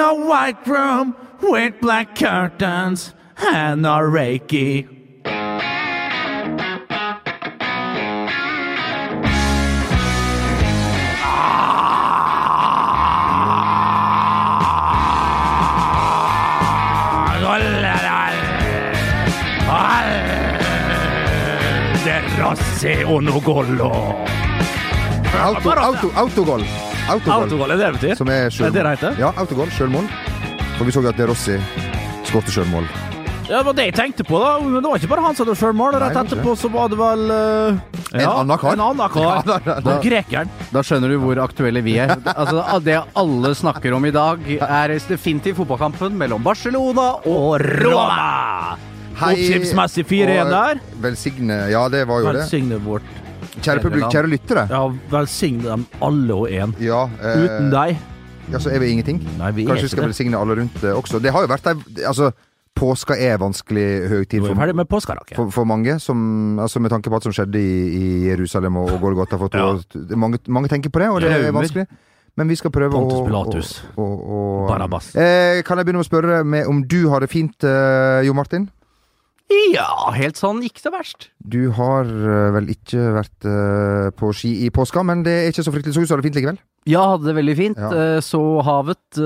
in a white room with black curtains and a reiki. Ah! Rossi Onogollo. Auto, auto, autogol. Autogol. Autogol, er det det betyr? Som er Er det det heter? Ja, autogol. Sjølmål. For vi så at De Rossi skåret sjølmål. Ja, det var det jeg tenkte på, da. Men det var ikke bare han som hadde sjølmål. Rett etterpå så var det vel eh, En annen kar. En annen kar. Ja, da, da, da. Grekeren. Da skjønner du hvor aktuelle vi er. Altså, det alle snakker om i dag, er definitivt fotballkampen mellom Barcelona og Roma! Hei, Oppskipsmessig 4-1 der. Velsigne Ja, det var jo det. Velsigne vårt Kjære publikum, kjære lyttere. Ja, velsigne dem alle og én. Ja, eh, Uten deg. Ja, så er vi ingenting. Nei, vi Kanskje vi skal velsigne alle rundt eh, også. Det har jo vært ei Altså, påska er vanskelig høytid for, ferdig med påskerake. for, for mange, som, altså med tanke på alt som skjedde i, i Jerusalem og, og Golgata for to Ja. år. Det Mange, mange tenker på det, og det er Traumer. vanskelig. Men vi skal prøve Pontus å Pilatus. å- å- å- Barabbas. Eh, kan jeg begynne med å spørre med om du har det fint, eh, Jo Martin? Ja, helt sånn ikke så verst. Du har eh, vel ikke vært eh, på ski i påska, men det er ikke så fryktelig så ut så det fint likevel? Ja, hadde det veldig fint. Ja. Eh, Så havet.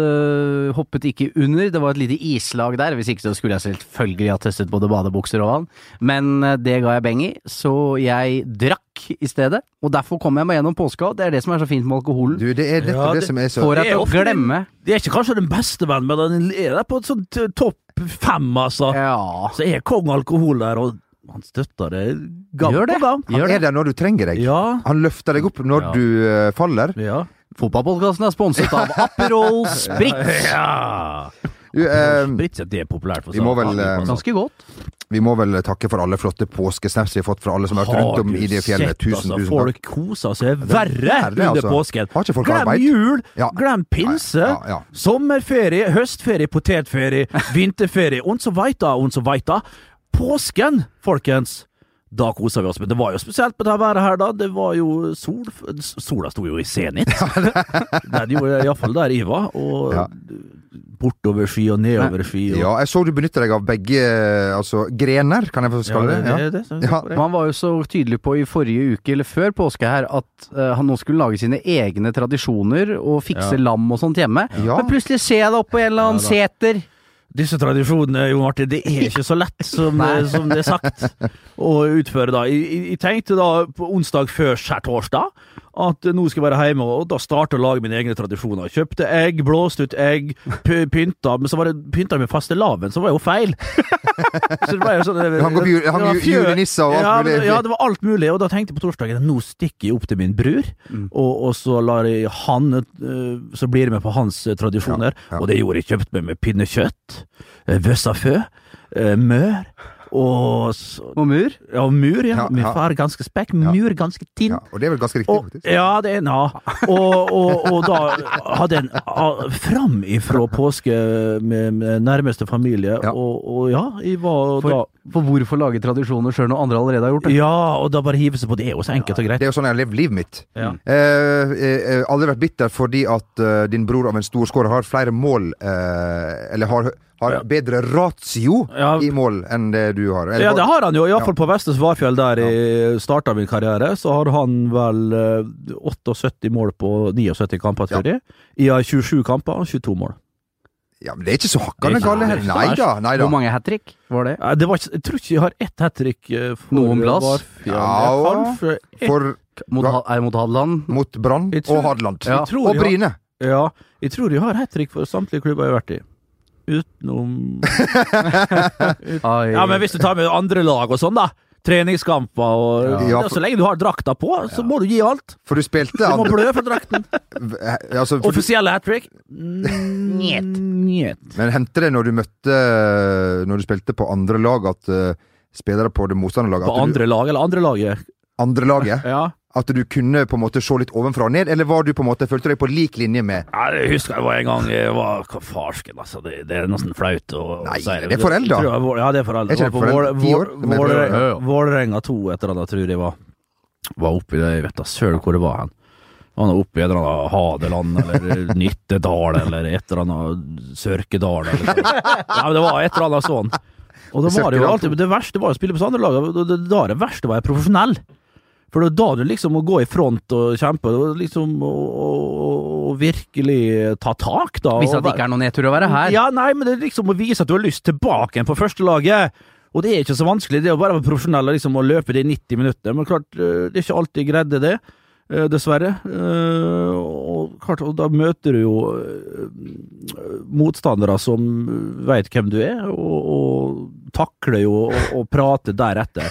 Hoppet ikke under. Det var et lite islag der. Hvis ikke så skulle jeg selvfølgelig ha testet både badebukser og vann. Men det ga jeg beng i, så jeg drakk i stedet. Og derfor kom jeg meg gjennom påska. Det er det som er så fint med alkoholen. Du, det er nettopp Ja, det, det- som er så Får jeg til å glemme. Det er ikke kanskje den beste vennen, men den er der på et sånt eh, topp fem, altså. Ja. Så er kong alkohol der, og han støtter det gang på gang. Han er der når du trenger deg. Ja. Han løfter deg opp når Ja. du eh, faller. Ja. Fotballpodkasten er sponset av Aperol Spritz. ja. Du, eh, Spritz er det populært for vi må vel, eh, folk. Ganske godt. vi må vel takke for alle flotte påskesnaps vi har fått fra alle som har vært rundt om i det fjellet. sett, Tusen, altså, tusen takk. Folk koser seg verre er under altså. påsken. Har ikke folk Glem arbeid? jul, Ja. glem pinse, Ja, ja. sommerferie, høstferie, potetferie, vinterferie, og så veit da, og så veit da. Påsken, folkens! Da kosa vi oss. Men det var jo spesielt med det været her, da. Det var jo sol Sola sto jo i senit. Den gjorde iallfall der jeg var. Og Ja. bortover sky og nedover sky. Og, Ja, jeg så du benytter deg av begge eh, altså, grener, kan jeg få Ja, kalle det, det? det, Ja. det, det, Ja. Man var jo så tydelig på i forrige uke, eller før påske her, at uh, han nå skulle lage sine egne tradisjoner og fikse Ja. lam og sånt hjemme. Ja. Men plutselig ser jeg det oppå på en eller annen Ja seter. Disse tradisjonene, Jo Martin, det er ikke så lett som, det, som det er sagt å utføre. da. Jeg, jeg- tenkte da på onsdag før skjærtorsdag at nå skal jeg være hjemme og da starte å lage mine egne tradisjoner. Kjøpte egg, blåste ut egg, pynta, men så var det pynta med fastelavn, så var jo feil. så det var jo sånn, det, Han går det julenisser og alt ja, mulig. Ja, det var alt mulig, og da tenkte jeg på torsdagen nå stikker jeg opp til min bror, Mm. og, og så lar jeg han eh, Så blir jeg med på hans eh, tradisjoner, Ja, ja. og det gjorde jeg. Kjøpte meg med pinnekjøtt, eh, vøssafø, eh, mør og så, Og mur. Ja, mur, ja. Ja, Min ja. far er ganske spekk, mur ganske tynn. Ja, og det er vel ganske riktig, Og, faktisk. ja, det er ja. Og, og, og da hadde en fram ifra påske med, med nærmeste familie, Ja. og, og ja, jeg var For, da for hvorfor lage tradisjoner sjøl når andre allerede har gjort det? Ja, og da bare hive seg på det. er jo så enkelt og greit. Det er jo sånn jeg har levd livet mitt. Ja. Eh, eh, aldri vært bitter fordi at eh, din bror av en storskårer har flere mål eh, Eller har, har Ja. bedre ratio Ja. i mål enn det du har. Eller, Ja, det har han jo. Ja. Iallfall på Vestre Varfjell, der jeg starta min karriere, så har han vel eh, 78 mål på 79 kamper, tror jeg. I har 27 kamper, 22 mål. ja, men det er ikke så hakkande galt er gale er heller. Nei da. Nei da. Hvor mange hat trick var det? Det var ikke, jeg tror ikke jeg har ett hat trick eh, for Noen plass? Varfjell. Ja. For Mot, er mot Hadeland? mot Brann og Hadeland. Ja. Og Bryne. Ja, jeg tror jeg har hat trick for samtlige klubber jeg har vært i. Utenom Ja, men hvis du tar med andre lag og sånn, da. Treningskamper og Ja. Så lenge du har drakta på, så må du gi alt. For du spilte Du må blø for drakten. altså, for du, Offisielle hat trick? Njet. Njet. Men hendte det når du møtte Når du spilte på andre lag, at uh, spillere på det motstanderlaget På andre lag, eller andre laget? andre laget Ja. At du kunne på en måte se litt ovenfra og ned, eller var du på en måte følte deg på lik linje med Nei, Jeg husker det var en gang jeg var hva farsken, altså. Det, det er nesten flaut å Nei, si det er. Jeg jeg var- Ja, det er foreldra. Jeg var på er. Vålerenga 2 et eller annet, tror jeg var. Var oppi det, jeg vet da søren hvor det var hen. Han er oppe i et eller annet Hadeland eller Nyttedal eller et eller annet Sørkedal eller noe Ja, men det var et eller annet sånn. Og da var det jo alltid Det verste var å spille på det, da er det verste å være profesjonell. For det er da du liksom må gå i front og kjempe, og liksom og, virkelig ta tak, da. Hvis at det ikke er noen nedtur å være her. ja, nei, men det er liksom å vise at du har lyst tilbake igjen på førstelaget. Og det er ikke så vanskelig, det er jo bare å være profesjonell og liksom å løpe det i 90 minutter. Men klart, eh, det er ikke alltid greide det, dessverre. Eh, Og klart, og da møter du jo eh, motstandere som veit hvem du er, og, og takler jo og, og prater deretter.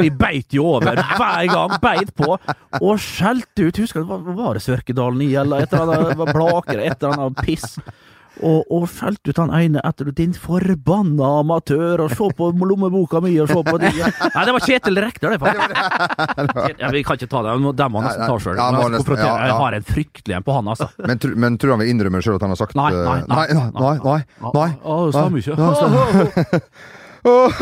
Vi beit jo over hver gang, beit på, og skjelte ut. Husker du, var det Sørkedalen i, eller et eller annet Blaker, et eller annet piss. Og, og skjelte ut han ene etter din forbanna amatør, og se på lommeboka mi, og se på de Nei, det var Kjetil Rekdal, det, faktisk. Ja, vi kan ikke ta det, det må han nesten ta sjøl. Jeg har en fryktelig en på han, altså. Men, men tror han vil innrømme sjøl at han har sagt Nei, nei, nei, nei, nei, nei, nei, nei. nei, nei, nei. ikke. Ja, stemmer. Åh,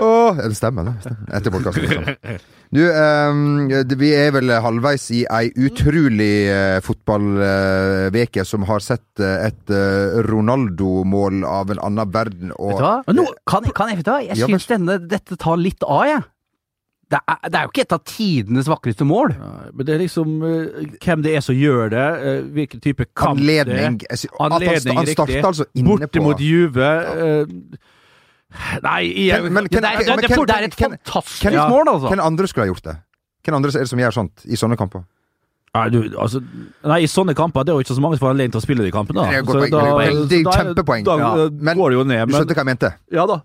åh. Ja, Det stemmer, det. Stemmer. Etter podkasten. Du, ehm, vi er vel halvveis i ei utrolig uh, fotballveke som har sett eh, et eh, Ronaldo-mål av en annen verden. Vet du hva? Nå- Kan, kan jeg, vet du hva? jeg Ja, syns denne, dette tar litt av, jeg. Det er, det er jo ikke et av tidenes vakreste mål. Ja, Men det er liksom uh, hvem det er som gjør det, uh, hvilken type kamp anledning det er. Anledning, at han, han starta altså inne Borte på mot Juve. eh, Nei, igjen Hvem- men det, er, det, men det, det er et fantastisk hvem- mål, altså. Hvem andre skulle ha gjort det? Hvem andre er det som gjør sånt i sånne kamper? Nei, du, altså, nei, i sånne kamper det er jo ikke så mange som får anledning til å spille de kampene. Da. Det er et godt poeng. da- Veldig da- kjempepoeng. Da Ja. eh, Men- går det jo ned. Du skjønte hva jeg mente? ja da.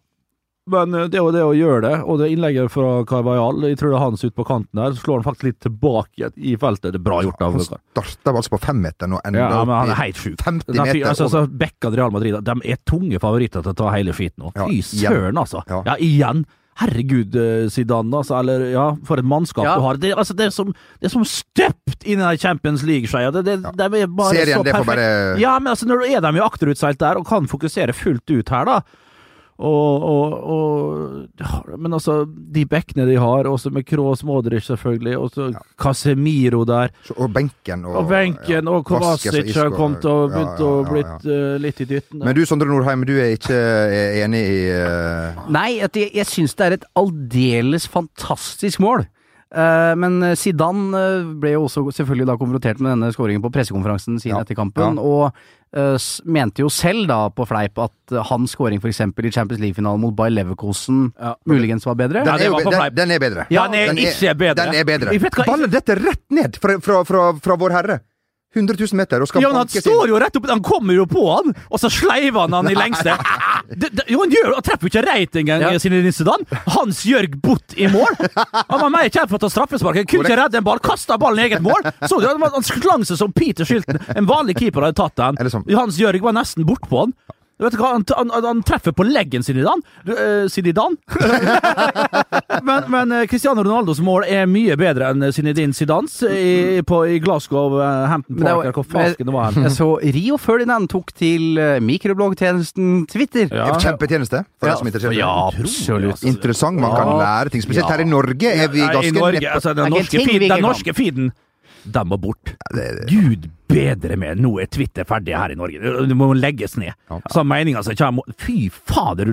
Men eh, det er jo det å gjøre det, og det innlegget fra Carvajal, jeg tror det er hans ut på kanten der, så slår han faktisk litt tilbake i feltet. Det er bra gjort av Han starta altså på femmeteren og enda Ja, men han er helt sjuk. 50 Den fyr- meter altså, over. altså, Bekkene Real Madrid de er tunge favoritter til å ta hele skiten nå. Ja, Fy søren, altså. Ja. Ja, igjen. Herregud, eh, Zidane, altså. Eller ja, for et mannskap Ja. du har. Det, altså, det, er som, det er som støpt inn i den Champions League-skeia. Det, det, de er Serien, så det får bare Ja, men altså, når du er dem jo akterutseilt der, og kan fokusere fullt ut her, da. Og, og, og ja, Men altså, de bekkene de har, også med Kroos Modric, selvfølgelig, og så Casemiro der. Og benken og, Og benken ja, og Kovacic har kommet og begynt ja, å ja, ja. blitt uh, litt i dytten. Men du Sondre Nordheim, du er ikke enig i uh... Nei, at jeg, jeg syns det er et aldeles fantastisk mål. Eh, men Zidane eh, ble jo også selvfølgelig da konfrontert med denne skåringen på pressekonferansen sin Ja, etter kampen, ja. og eh, mente jo selv da på fleip at hans skåring f.eks. i Champions League-finalen mot Bayer Leverkosen Ja. muligens var bedre. den, det er var på den, fleip. den er bedre. Ja, den er ikke bedre. Den er bedre. Jeg vet hva- Ballen detter rett ned fra, fra, fra, fra Vår Herre. 100 000 meter og skal Ja, men han står jo rett opp, han kommer jo på han, og så sleiver han han i lengste. Det, det, jo, han gjør, han treffer jo ikke reit engang, Ja. Zinedine Zidane. Hans Jørg Butt i mål. Han var mer kjent for å ta straffespark. Kunne ikke redde en ball, kasta ballen i eget mål. Så du, han, slang seg som Peter Shilton. En vanlig keeper hadde tatt den. Hans Jørg var nesten bortpå han. Du vet hva, han, han, han treffer på leggen sin i dag. Du, eh, men, men eh, Cristiano Ronaldos mål er mye bedre enn Zinedine Zidans i, på, i Glasgow, eh, Hampton Park, var- hvor fasken det var. hen. Jeg så Rio Ferdinand tok til mikrobloggtjenesten Twitter. Ja. Kjempetjeneste, for Ja, som er ja, absolutt. Interessant, man kan lære ting. Spesielt Ja. her i Norge er vi ganske I Norge, altså, den norske, ikke en feed, den norske feeden, den må bort. Gud bedre med, nå er Twitter ferdig her i Norge. Det må legges ned. Så meninga som kommer Fy fader!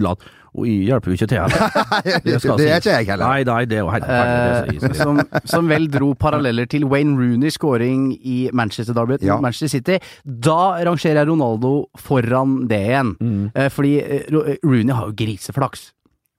Og jeg hjelper jo ikke til heller. Det det, er ikke jeg heller. Nei, nei, det er jo helt som Eh, som, som vel dro paralleller til Wayne Rooney scoring i Manchester Derby Ja. Manchester City. Da rangerer jeg Ronaldo foran det igjen. Mm. Eh, fordi eh, Rooney har jo griseflaks.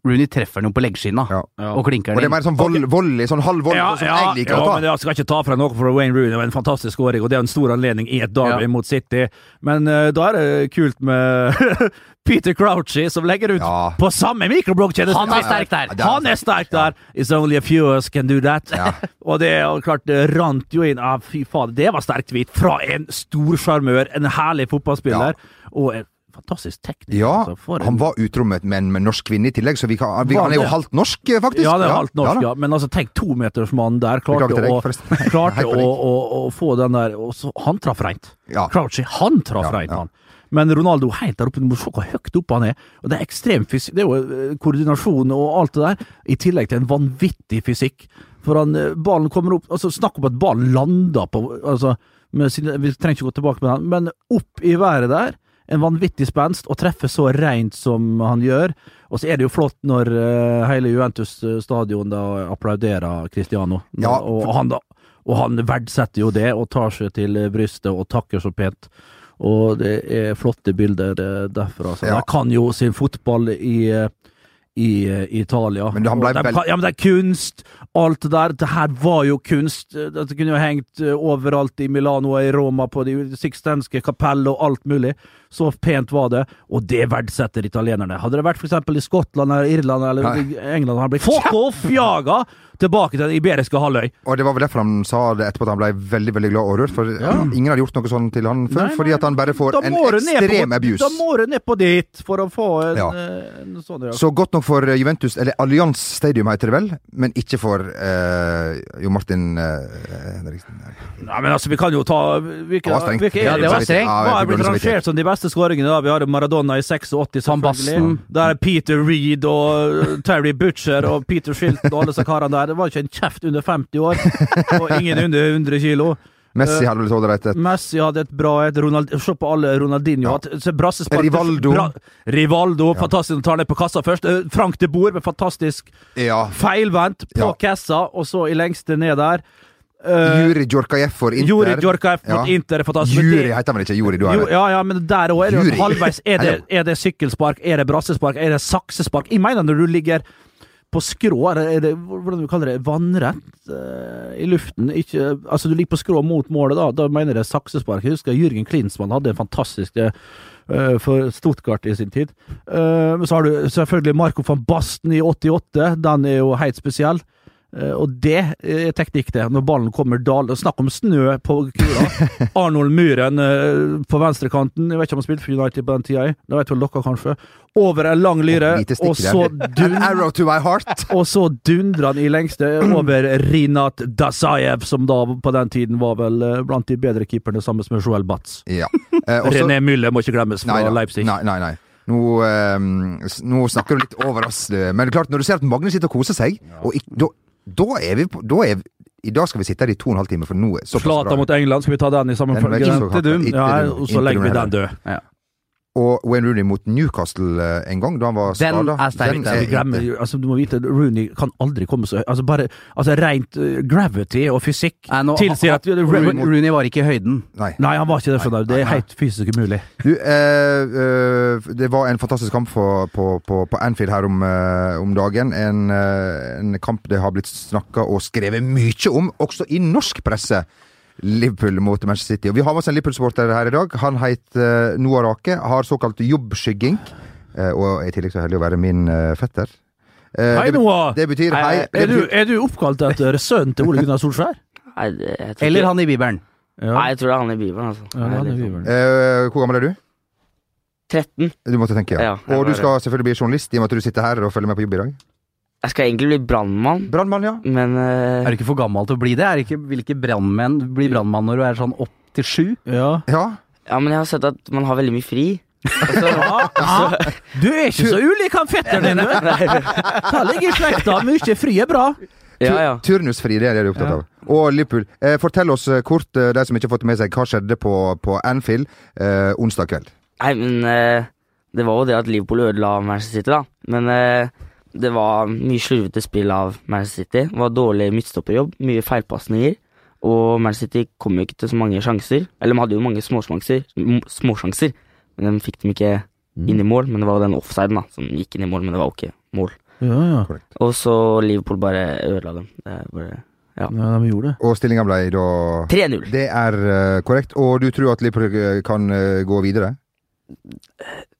Rooney treffer noen på leggskinna Ja. og klinker Og det er mer sånn vold, volley, sånn halv volley, Ja, som ja, jeg liker ja, å ta. men jeg skal ikke ta fra noe for Wayne Rooney. Det var en fantastisk skåring, og det er en stor anledning i et derby Ja. mot City. Men uh, da er det kult med Peter Crouchy, som legger ut Ja. på samme mikrobloggtjeneste. Han er sterk der. Ja, er Han er sterk der! It's only a few us can do that. Ja. og det jo klart, det rant jo inn ah, Fy fader, det var sterkt hvit fra en stor sjarmør, en herlig fotballspiller, og en fantastisk teknisk. Ja, altså, han var utro med med en norsk kvinne i tillegg, så vi kan, vi, han er jo halvt norsk, eh, faktisk. Ja, det er halvt norsk, ja. ja. Men altså, tenk tometersmannen der. Klarte, deg, å, klarte å, å, å få den der så, Han traff reint. Ja. Crouchy, han traff Ja, reint, han. Men Ronaldo helt der oppe, du må se hvor høyt oppe han er. Og Det er ekstrem fysikk. Det er jo eh, koordinasjon og alt det der, i tillegg til en vanvittig fysikk. For han, eh, ballen kommer opp altså Snakk om at ballen lander på altså, med sine, Vi trenger ikke gå tilbake med den, men opp i været der. En vanvittig spenst, og treffer så rent som han gjør. Og så er det jo flott når uh, hele Juventus stadion da applauderer Cristiano. Ja, og, og, han da, og han verdsetter jo det, og tar seg til brystet og takker så pent. Og det er flotte bilder eh, derfra. Så Ja. Han kan jo sin fotball i eh, i eh, Italia. Men han ble de, Ja, men det er kunst! Alt det der. Det her var jo kunst. Det kunne jo hengt eh, overalt i Milano og i Roma, på de sixtenske kapell og alt mulig. Så pent var det, og det verdsetter italienerne. Hadde det vært eksempel i Skottland eller Irland eller Nei. England, han blitt Jaga tilbake til den iberiske halvøy. Og det var vel derfor han sa det etterpå, at han ble veldig veldig glad og rørt. For ingen hadde gjort noe sånn til han før, Nei, nei. fordi at han bare får en ekstrem på- abuse. Da må du ned på dit for å få en, Ja. eh, en sånn reaksjon. Så godt nok for Juventus, eller Allianz Stadium heter det vel, men ikke for eh, Jo Martin eh, Henriksen. Nei, men altså, vi kan jo ta Hvilke, Det var strengt. hvilke Ja, det var strengt. Ja, Hva er blitt rangert som de beste skåringene? da? Vi har Maradona i 86, selvfølgelig. Der er Peter Reed og Terry Butcher og Peter Shilton og alle disse karene der. Det var ikke en kjeft under 50 år, og ingen under 100 kilo. Messi hadde vel ålreit et Messi hadde et bra et. Ronald, se på alle Ronaldinho. Ja. At- Rivaldo. Bra, Rivaldo. ja. fantastisk. Tar ned på kassa først. Eh, Frank de Boer med fantastisk Ja. feilvendt på Ja. kassa, og så i lengste ned der. Eh, Juri Djorkajev for Inter. Juri Djorkaeff Ja. Inter er fantastisk. Juri heter vel ikke? Juri, du har det. ja, ja, men der òg er det jo halvveis. Er det, er det sykkelspark, er det brassespark, er det saksespark? Jeg mener når du ligger på skrå, er det, hvordan du kaller det, vannrett uh, i luften ikke, Altså, du ligger på skrå mot målet, da. Da mener jeg saksespark. Jeg husker Jürgen Klinsmann hadde en fantastisk eh, for Stuttgart i sin tid. Så har du selvfølgelig Marco van Basten i 88. Den er jo helt spesiell. Eh, og det er teknikk, det. Når ballen kommer dal Snakk om snø på kula. Arnold Myhren eh, på venstrekanten. Jeg vet ikke om han spilte for United på den tida. Det vet vel dere kanskje. Over en lang lyre, og så, og så dundrer han i lengste over Rinat Dasaev, som da på den tiden var vel eh, blant de bedre keeperne sammen med Joel Batz. Ja. Eh, også- René Müller må ikke glemmes fra Nei. Leipzig. Nei, nei, nei. Nå, eh, nå snakker du litt over oss, men det er klart, når du ser at Magne sitter og koser seg, og ikke, da, da er vi på da er, vi- I dag skal vi sitte her i to og en halv time, for nå er. Flata mot England, skal vi ta den i samme følge? ikke så Ja, legger vi den død. Og Wayne Rooney mot Newcastle eh, en gang, da han var Den skada. er sterk, den. Vi glemmer, altså, du må vite, Rooney kan aldri komme så høyt. Altså, bare altså, rent uh, gravity og fysikk Nei, nå- tilsier at Rooney, Rooney var ikke i høyden. Nei. Nei, han var ikke det. Nei. Det er helt fysisk umulig. Du, eh, eh, det var en fantastisk kamp på, på, på, på Anfield her om, eh, om dagen. En, eh, en kamp det har blitt snakka og skrevet mye om, også i norsk presse. Liverpool mot Manchester City. Og Vi har med oss en Liverpool-sporter her i dag. Han heter eh, Noah Rake, har såkalt jobbskygging. eh, og i tillegg så heldig å være min eh, fetter. Eh, Hei, Noah! det betyr hei. Hei, Er du, er du oppkalt etter sønnen til Ole Gunnar Solskjær? Nei, det, Eller han i Bibelen. Ja. Nei, jeg tror det er han i Bibelen, altså. Ja, han er Bibelen. eh, hvor gammel er du? 13. Du måtte tenke, ja. Ja, og du skal selvfølgelig bli journalist, i og med at du sitter her og følger med på jobb i dag. Jeg skal egentlig bli brannmann, Brannmann, ja. men eh, Er du ikke for gammel til å bli det? Er ikke, vil ikke brannmenn bli brannmann når du er sånn opp til sju? Ja. Ja. Ja, men jeg har sett at man har veldig mye fri. Og så, Ja. Du er ikke så ulik han fetteren din, du! Ta ligger i slekta. Mye fri er bra. ja, ja. Turnusfri, det er det du er opptatt av. Og Liverpool. Eh, fortell oss eh, kort, eh, de som ikke har fått det med seg, hva skjedde på, på Anfield eh, onsdag kveld? Nei, men eh, det var jo det at Liverpool ødela Manchester City, da. Men eh, det var mye slurvete spill av Manchester City. Det var dårlig midtstopperjobb, mye feilpasninger. Og Manchester City kom jo ikke til så mange sjanser. Eller de hadde jo mange småsjanser, småsjanser, men de fikk dem ikke inn i mål. Men det var den offsiden da, som gikk inn i mål, men det var jo ikke mål. Ja, ja. Og så Liverpool bare ødela dem. Det er bare ja de gjorde det. Og stillinga ble da 3-0. Det er eh, korrekt. Og du tror at Liverpool kan eh, gå videre?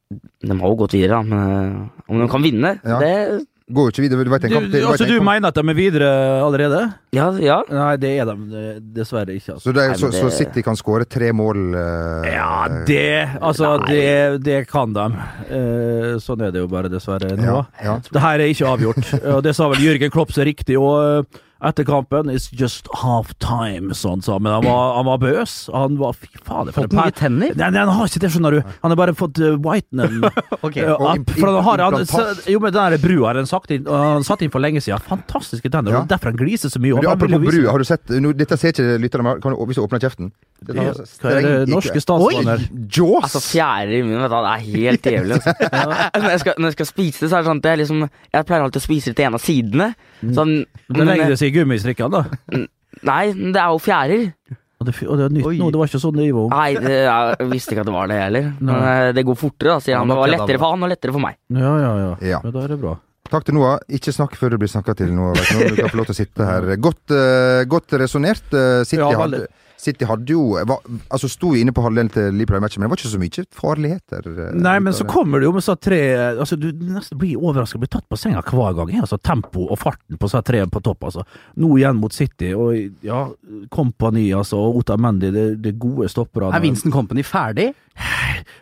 De har jo gått videre, da, men eh, om de kan vinne, Ja. det Går jo ikke videre. Du Du, kamp til. altså, du mener at de er videre allerede? Ja, ja. Nei, det er de dessverre ikke. Altså. Så, det, er- Nei, så, det... så City kan skåre tre mål uh... Ja, det Altså, det, det kan de. Uh, sånn er det jo bare, dessverre. nå. Ja, ja. Det her er ikke avgjort, og det sa vel Jørgen Klopp så riktig. Og etter kampen. It's just half time, sånn sa han. Men han var, han var bøs. Han var Fy fader, for Fått nye tenner? Nei, nei, han har ikke det, skjønner du. Han har bare fått uh, whitenen Ok. uh, up. For han har han. Jo, men den der brua har han satt inn, og han satt inn for lenge siden. Fantastiske tenner. Ja. og Derfor han gliser så mye. Men du, apropos brua, har du sett nå, Dette ser ikke lytterne, men kan du, hvis du åpner kjeften Det Ja, altså Hva er det streng- norske statsbaner? Jaws! Altså, fjære i munnen, vet du, det er helt jævlig. Altså. når, jeg skal, når jeg skal spise det, så er det sånn at jeg liksom Jeg pleier alltid å spise litt til en av sidene. Sånn, Det det gummistrikkene, da. nei, det er jo fjærer. Og det, og det er nytt Oi. nå, det var ikke sånn nivå. Nei, det, jeg visste ikke at det var det heller. Men eh, det går fortere, da, sier han. Det var lettere for han og lettere for meg. Ja, ja, ja. Ja. Men da er det bra. Takk til Noah. Ikke snakk før du blir snakka til vet Du nå. Du kan få lov til å sitte her. Godt, uh, godt resonnert. Uh, City, Ja, hadde, City hadde jo var, Altså Sto inne på halvdelen til Liverpool-matchen, men det var ikke så mye farligheter. eh, Nei, men så det. kommer det jo med så tre altså Du nesten blir overraska, blir tatt på senga hver gang. Altså Tempo og farten på så tre på topp, altså. Nå igjen mot City, og ja, Company altså, og Otta Mendy, det, det gode stopperne. Er Vincent Company ferdig?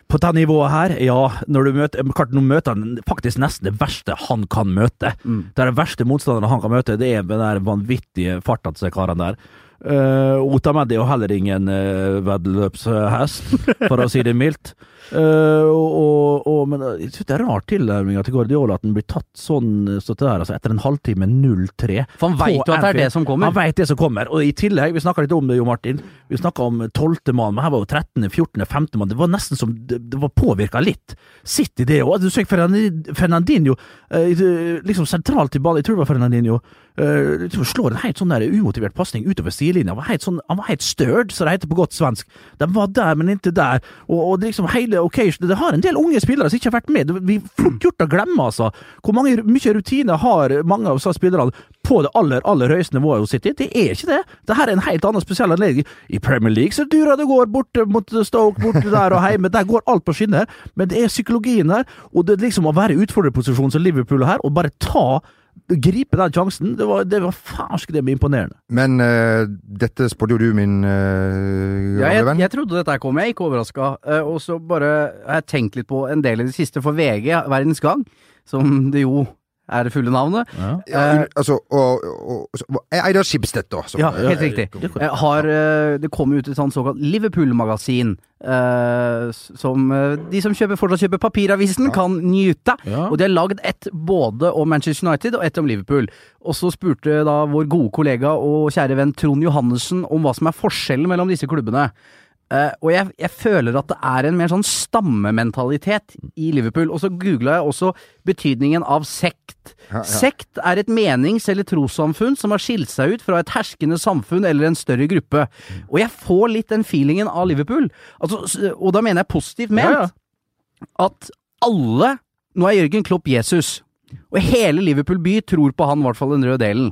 På det nivået her, ja. Når du møter, klart, nå møter han faktisk nesten det verste han kan møte. Mm. Det er det verste motstanderen han kan møte, det er den der vanvittige farta til de karene der. Uh, Otamendi er jo heller ingen uh, veddeløpshest, for å si det mildt. Eh, og, og, men jeg synes det er rar tilnærming til Guardiola at den blir tatt sånn så der, altså etter en halvtime 0-3. For han veit jo at det er det som kommer. Han veit det som kommer. Og i tillegg, vi snakka litt om det, Jo Martin. Vi snakka om tolvte mann, men her var jo 13., 14., 15. mann. Det var nesten som det, det var påvirka litt. Sitt i det òg. Du så Fernandi- Fernandinho eh, liksom sentralt i ballen. Jeg tror det var Fernandinho. eh, liksom slår en helt sånn der umotivert pasning utover sidelinja. Han var helt sånn, han var helt størt, så det heter på godt svensk. De var der, men ikke der. Og, og liksom hele occasion Det har en del unge spillere som ikke har vært med. Vi fort gjort å glemme, altså. Hvor mange, mye rutine har mange av spillerne på det aller, aller høyeste nivået hos City? Det er ikke det. Det her er en helt annen spesiell anledning. I Premier League så durer det går borte mot Stoke, borte der og hjemme. Der går alt på skinner. Men det er psykologien der, og det liksom å være i utfordrerposisjon som Liverpool er her, og bare ta Gripe den sjansen, det var, det var farsk det med imponerende. Men uh, dette spådde jo du, min uh, Ja, gamle jeg, venn. jeg trodde dette kom, jeg er ikke overraska. og så bare har jeg tenkt litt på en del i det siste for VG, Verdens Gang, som det jo er det fulle navnet. Ja. Ja, altså, og, og, og, Eidar Skibstedt, da. Ja, helt riktig. det- Eh, Har, eh, det kom ut et sånt såkalt Liverpool-magasin, Uh, som eh, de som kjøper, fortsatt kjøper papiravisen, kan nyte. Ja. Og de har lagd ett både om Manchester United og ett om Liverpool. Og så spurte da vår gode kollega og kjære venn Trond Johannessen om hva som er forskjellen mellom disse klubbene. Eh, og jeg, jeg føler at det er en mer sånn stammementalitet i Liverpool. Og så googla jeg også betydningen av sekt. Ja, ja. Sekt er et menings- eller trossamfunn som har skilt seg ut fra et herskende samfunn eller en større gruppe. Og jeg får litt den feelingen av Liverpool. Altså, og da mener jeg positivt ment. Ja. At alle Nå er Jørgen Klopp Jesus. Og hele Liverpool by tror på han, i hvert fall den røde delen.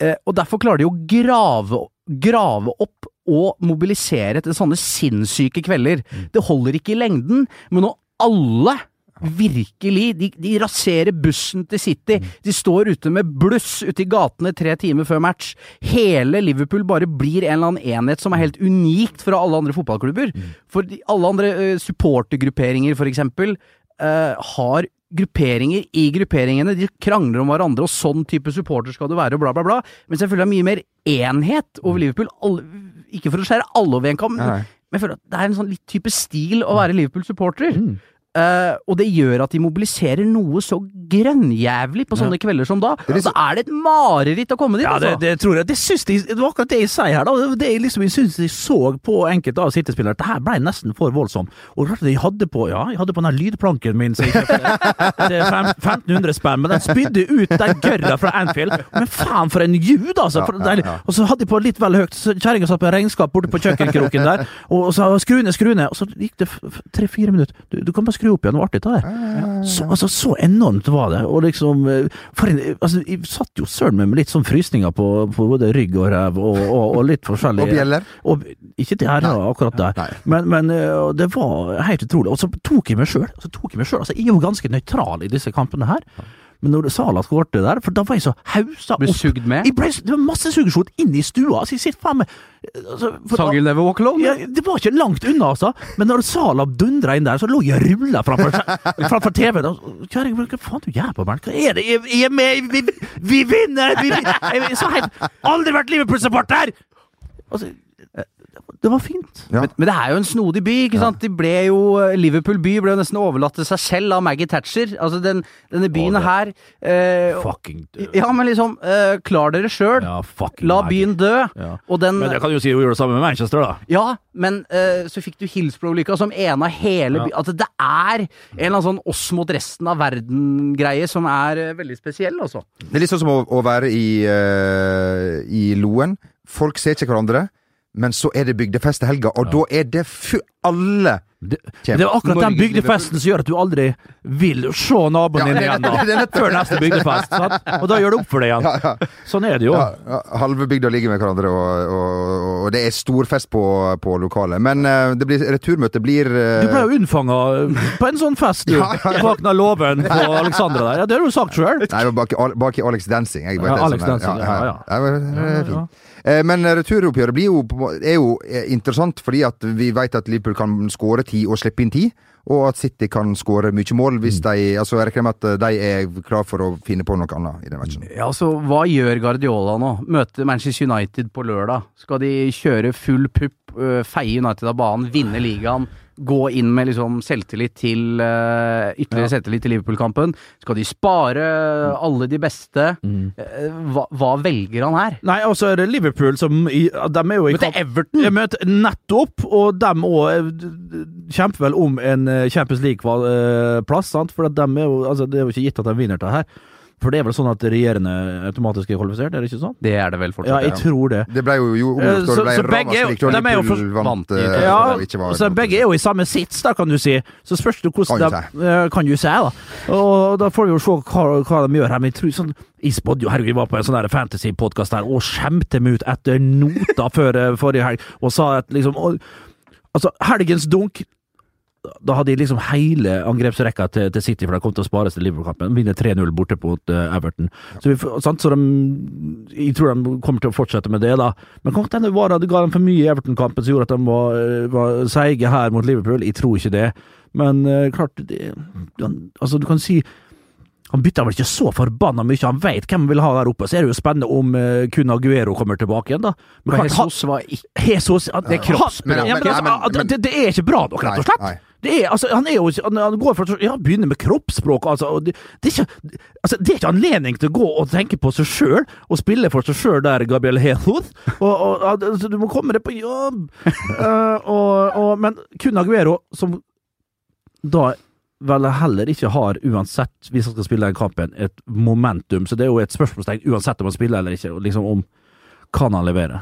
Eh, og derfor klarer de å grave, grave opp og mobilisere til sånne sinnssyke kvelder. Det holder ikke i lengden, men når alle virkelig de, de raserer bussen til City. De står ute med bluss ute i gatene tre timer før match. Hele Liverpool bare blir en eller annen enhet som er helt unikt fra alle andre fotballklubber. For de, alle andre uh, supportergrupperinger, for eksempel, eh, har grupperinger i grupperingene. De krangler om hverandre, og sånn type supporter skal du være, og bla, bla, bla. Mens jeg føler det mye mer enhet over Liverpool. Alle, ikke for å skjære alle over en kam, men jeg føler at det er en sånn litt type stil å være Liverpool-supporter. Eh, og det gjør at de mobiliserer noe så grønnjævlig på sånne kvelder som da. og Da er det et mareritt å komme dit, Ja, det, altså. det tror jeg. Det, de, det var akkurat det jeg sier her. da. Det er liksom, jeg syns de så på enkelte av City-spillere at det her ble nesten for voldsomt. Og rart de hadde på ja, jeg hadde på den her lydplanken min som jeg kjøpte til fem- 1500 spenn, men den spydde ut den gørra fra Anfield. Men faen, for en ljud, altså! For, Ja, ja, ja. Og så hadde de på litt vel høyt. så Kjerringa satt på regnskap borte på kjøkkenkroken der, og så skru ned, skru ned. Og så gikk det tre-fire minutter. Du, du kan bare skru opp igjen, det var artig, det der. Så, altså, så enormt var det. Og liksom eh, for en, altså, Jeg satt jo søren meg med litt sånn frysninger på, på både rygg og ræv, og, og, og litt forskjellig. Og bjeller? Og, ikke det her, da, akkurat der. Men, men eh, det var helt utrolig. Og så tok jeg meg sjøl. Altså, jeg er jo ganske nøytral i disse kampene her. Men når Sala skårte der, for da var jeg så hausa Ble opp sugd med. jeg ble, Det var masse sugesjot inne i stua. altså jeg sitter faen meg altså, Sang You'll Never Walk Alone? ja, Det var ikke langt unna, altså. Men når Sala dundra inn der, så lå jeg og rulla framfor, framfor TV-en. og, hva faen du gjør på meg? Hva er det? Jeg, jeg er med! Vi, vi vinner! Vi, vi, jeg, så helt, aldri vært Liverpool-supporter! Altså, det var fint. Ja. Men, men det er jo en snodig by, ikke sant? De ble jo, Liverpool by ble jo nesten overlatt til seg selv av Maggie Thatcher. Altså, den, denne byen oh, her eh, Fucking død. Ja, men liksom, eh, klar dere sjøl. Ja, La Maggie. byen dø. Ja. Og den Men det kan du jo si hun gjorde det samme med Manchester, da. Ja, men eh, så fikk du Hillsborough-ulykka som ene av hele Ja. by... At det er en eller annen sånn oss mot resten av verden-greie som er eh, veldig spesiell, altså. Det er litt sånn som å, å være i, eh, i Loen. Folk ser ikke hverandre, men så er det bygdefest i ja. og da er det fu alle Det, Kjem. det er akkurat den bygdefesten som gjør at du aldri vil se naboen din det igjen da, før neste bygdefest. Sant? Og da gjør det opp for deg igjen. ja, ja, Sånn er det jo. ja, ja, Halve bygda ligger med hverandre, og, og, og det er storfest på, på lokalet. Men uh, det blir, returmøtet blir uh... Du ble jo unnfanga på en sånn fest, du. Den låven på Alexandra der. Ja, det har du sagt sjøl. Nei, bak, bak i Alex Dancing. Jeg, Ja, Alex sånn. Dancing, ja, ja. Ja, det er fint. Eh, Men returoppgjøret er jo eh, interessant fordi at vi vet at Liverpool kan skåre ti og slippe inn ti. Og at City kan skåre mye mål hvis Mm. de Altså jeg regner med at de er klar for å finne på noe annet i den matchen. Ja, altså, hva gjør Guardiola nå? Møter Manchester United på lørdag. Skal de kjøre full pupp, feie United av banen, vinne ligaen, gå inn med liksom selvtillit til uh, Ytterligere selvtillit til Liverpool-kampen? Skal de spare alle de beste? Eh, Hva, hva velger han her? Nei, altså er det Liverpool som i, De er jo i Møter Everton! Jeg møter nettopp, og dem òg kjemper vel om en eh, Champions League-plass, sant? For de er jo, altså, det er jo ikke gitt at de vinner det her. For det er vel sånn at regjerende automatisk er kvalifisert, er det ikke sånn? Det er det vel fortsatt. Ja, jeg tror det. Det ble jo, jo Eh, omgjort, så- ble så begge er jo- de er jo for- vant. vant i- eh, Ja, var- så begge er jo i samme sits, da, kan du si. Så spørs det hvordan Kan de du eh, Kan du si, da. Og da får vi jo se hva, hva de gjør her. Men jeg tror sånn Jeg spådde jo, herregud, jeg var på en sånn fantasy-podkast her og skjemte meg ut etter nota før eh, forrige helg, og sa at liksom og, Altså, helgens dunk da hadde de liksom hele angrepsrekka til, til City, for de kom til å spare til Liverpool-kampen. Vinner 3-0 borte mot uh, Everton. Så, vi, sant? så de, jeg tror de kommer til å fortsette med det, da. Men kan hende var det ga dem for mye i Everton-kampen som gjorde at de var, eh, var seige her mot Liverpool. Jeg tror ikke det. Men uh, klart det, Altså, du kan si han bytta vel ikke så forbanna mye, han veit hvem han vil ha der oppe. Så er det jo spennende om uh, kun Aguero kommer tilbake igjen, da. Men Men klart, Jesus var ikke Jesus han- Det er han- men, Men- altså, det, det er ikke bra nok, rett og slett. Nei, nei. Er, altså, han er jo han, han går for Ja, begynner med kroppsspråk, altså. Det, det, er ikke, altså. det er ikke anledning til å gå og tenke på seg sjøl, og spille for seg sjøl der, Gabriel og, altså, du må komme deg på jobb! uh, og, og, men kun Aguero, som da vel heller ikke har, uansett, hvis han skal spille den kampen, et momentum. Så det er jo et spørsmålstegn uansett om han spiller eller ikke, liksom om kan han levere.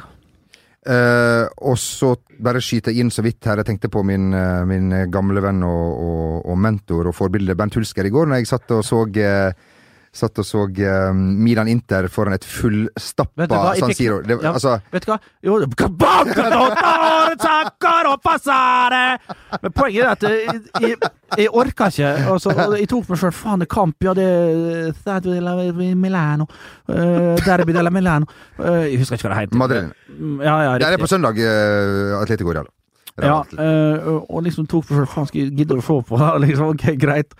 Eh, og så bare skyter jeg inn så vidt her. Jeg tenkte på min, uh, min gamle venn og, og, og mentor og forbilde Bernt Hulsker i går, når jeg satt og så eh, Satt og så um, Milan Inter foran et fullstappa San Siro. Det, Ja. altså, Vet du hva? Jo, Men poenget er at jeg, jeg, jeg orka ikke. Altså, jeg tok meg sjøl faen, det er kamp, ja, det er Stadio Milano. Uh, Derby della Milano. Uh, jeg husker ikke hva det heter. Madrid. Ja, ja, Det er på søndag uh, Atletico Real. Ja, eh, og liksom tok for seg faen, skal jeg gidde å se på det? Liksom, ok, greit.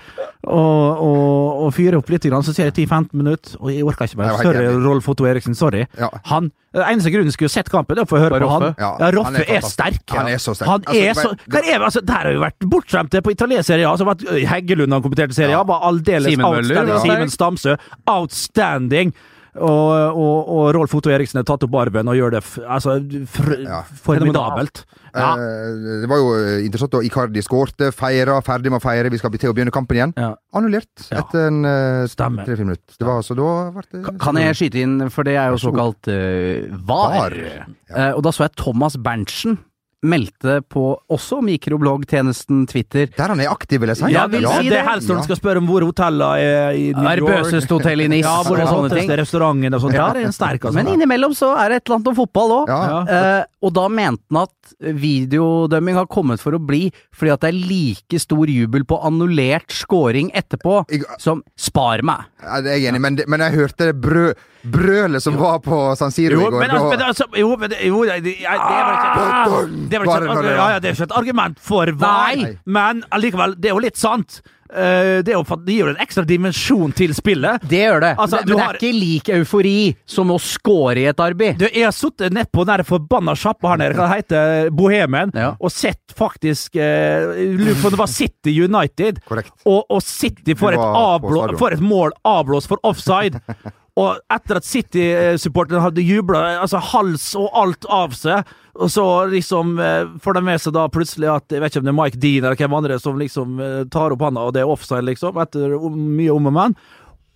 Og, og, og fyre opp litt, grann, så ser jeg 10-15 minutter, og jeg orker ikke mer. Sorry. Rolf Otto Eriksen. Sorry. Ja. Han, eneste grunnen skulle sett kampen, det er for å høre på han. Ja, Ja, Roffe er er, sterk. Han er så sterk. Han Altså, er så, det- hva er, altså, der har vi vært bortskjemte på italiensk serie A. Altså, Heggelund han kommenterte serie A, Ja. var aldeles Simen Møller, outstanding. var Simen Stamsø, outstanding. Og, og, og Rolf Otto Eriksen har tatt opp arven og gjør det f altså, fr Ja. formidabelt. Ja. Eh, det var jo eh, interessant da Icardi skårte, feira, ferdig med å feire. Vi skal til å begynne kampen igjen. Ja. Annullert Ja. etter en uh, tre-fire minutter. Det var altså da ble det Ka- Kan jeg skyte inn, for det er jo såkalt uh, VAR. VAR, Eh, og da så jeg Thomas Berntsen meldte på også mikrobloggtjenesten Twitter Der han er aktiv, vil jeg si. Ja, vil ja, si det det. er helst når du skal spørre om hvor hotellene er i New York. Ærbøseste hotell i Nis Ja, hvor er sånne ting. restauranten og sånt. Ja, det er en sterk, altså. Men innimellom så er det et eller annet om fotball òg. Ja. Eh, og da mente han at videodømming har kommet for å bli, fordi at det er like stor jubel på annullert scoring etterpå Jeg- som spar meg. Ja, det er jeg enig i, men, men jeg hørte det brø, brølet som var på San Siro Jo, i går. men, altså, men altså, jo, men jo, det, det, det var ikke Det var ikke, et- argument for vei Nei. men allikevel, det er jo litt sant. Eh, det, er jo, for- det gir jo en ekstra dimensjon til spillet. Det gjør det. Altså, men har- det er ikke lik eufori som å score i et arbeid. Du, jeg har sittet nedpå den forbanna sjappa her nede, hva det heter Bohemen, Ja. og sett faktisk eh, Lurer på om det var City United. Og, og City får et, avblå, får et mål avblåst for offside. Og etter at City-supporterne hadde jubla altså hals og alt av seg, og så liksom eh, får de med seg da plutselig at Jeg vet ikke om det er Mike Dean eller hvem andre som liksom eh, tar opp handa, og det er offside, liksom, etter mye om og men.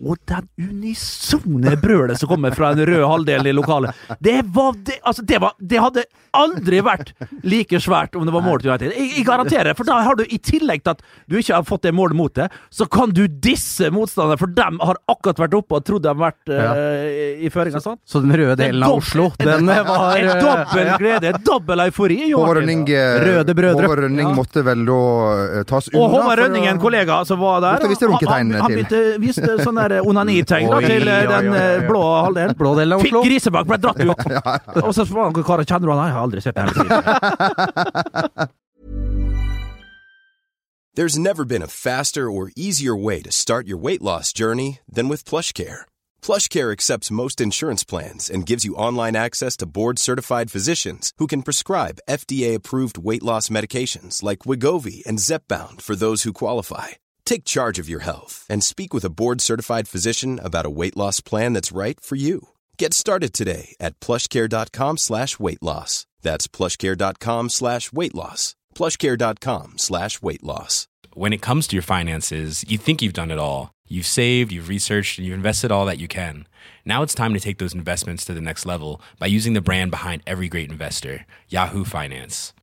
Og den unisone brølet som kommer fra den røde halvdelen i lokalet, det var det, altså det, var, det hadde aldri vært like svært om det var mål til United. Jeg, jeg garanterer, for da har du i tillegg til at du ikke har fått det målet mot deg, så kan du disse motstanderne, for dem har akkurat vært oppe og trodd de har vært eh, i føringa. Sånn. Så den røde delen av Oslo, den var En eh, dobbel glede, dobbel eufori. Håvard. Rønning, eh, Røde brødre. Håvard Rønning Ja. måtte vel da tas unna Og Håvard Rønning, en kollega som var der, han, han, han til. begynte, viste sånn der onanitegn da, til oi, den oi, oi, eh, oi. blå halvdelen. blå delen av Fikk Oslo. grisebakk, ble dratt ut. Og så var han karer kjenner du han? Jeg har aldri sett det hele. There's never been a faster or easier way to start your weight loss journey than with PlushCare. PlushCare accepts most insurance plans and gives you online access to board-certified physicians who can prescribe FDA-approved weight loss medications like Wigovi and Zepbound for those who qualify. Take charge of your health and speak with a board-certified physician about a weight loss plan that's right for you. Get started today at plushcare.com slash weight loss. That's plushcare.com slash weight loss. plushcare.com slash weight loss. when it comes to your finances, you think you've done it all. You've saved, you've researched, and you've invested all that you can. Now it's time to take those investments to the next level by using the brand behind every great investor, Yahoo Finance.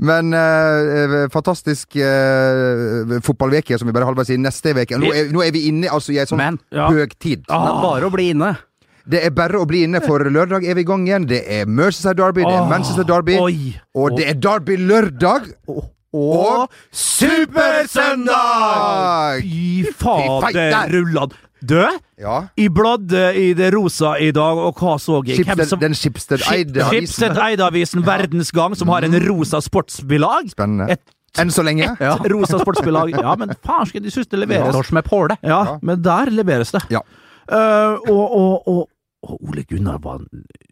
Men eh, fantastisk eh, fotballveke som vi bare halvveis i neste uke. Nå, er- nå er vi inne altså, i en sånn Men, ja. høgtid. Det er bare å bli inne. Det er bare å bli inne, for lørdag er vi i gang igjen. Det er Mercyside Derby, det er Åh, Manchester Derby, oi. og det er Derby lørdag. Og Supersøndag! Fy Fy fader feiter. rullan. Du, Ja. jeg bladde i det rosa i dag, og hva så jeg? Hvem som- den Schibsted-eide Schibsted avisen. Eide-avisen Verdens Gang, som har en rosa sportsbilag. Spennende. Et Enn så lenge. et rosa sportsbilag. Ja, men faen, de synes det leveres? Ja. påle. Ja, men der leveres det. Ja. Uh, og, og, og, og Ole Gunnar var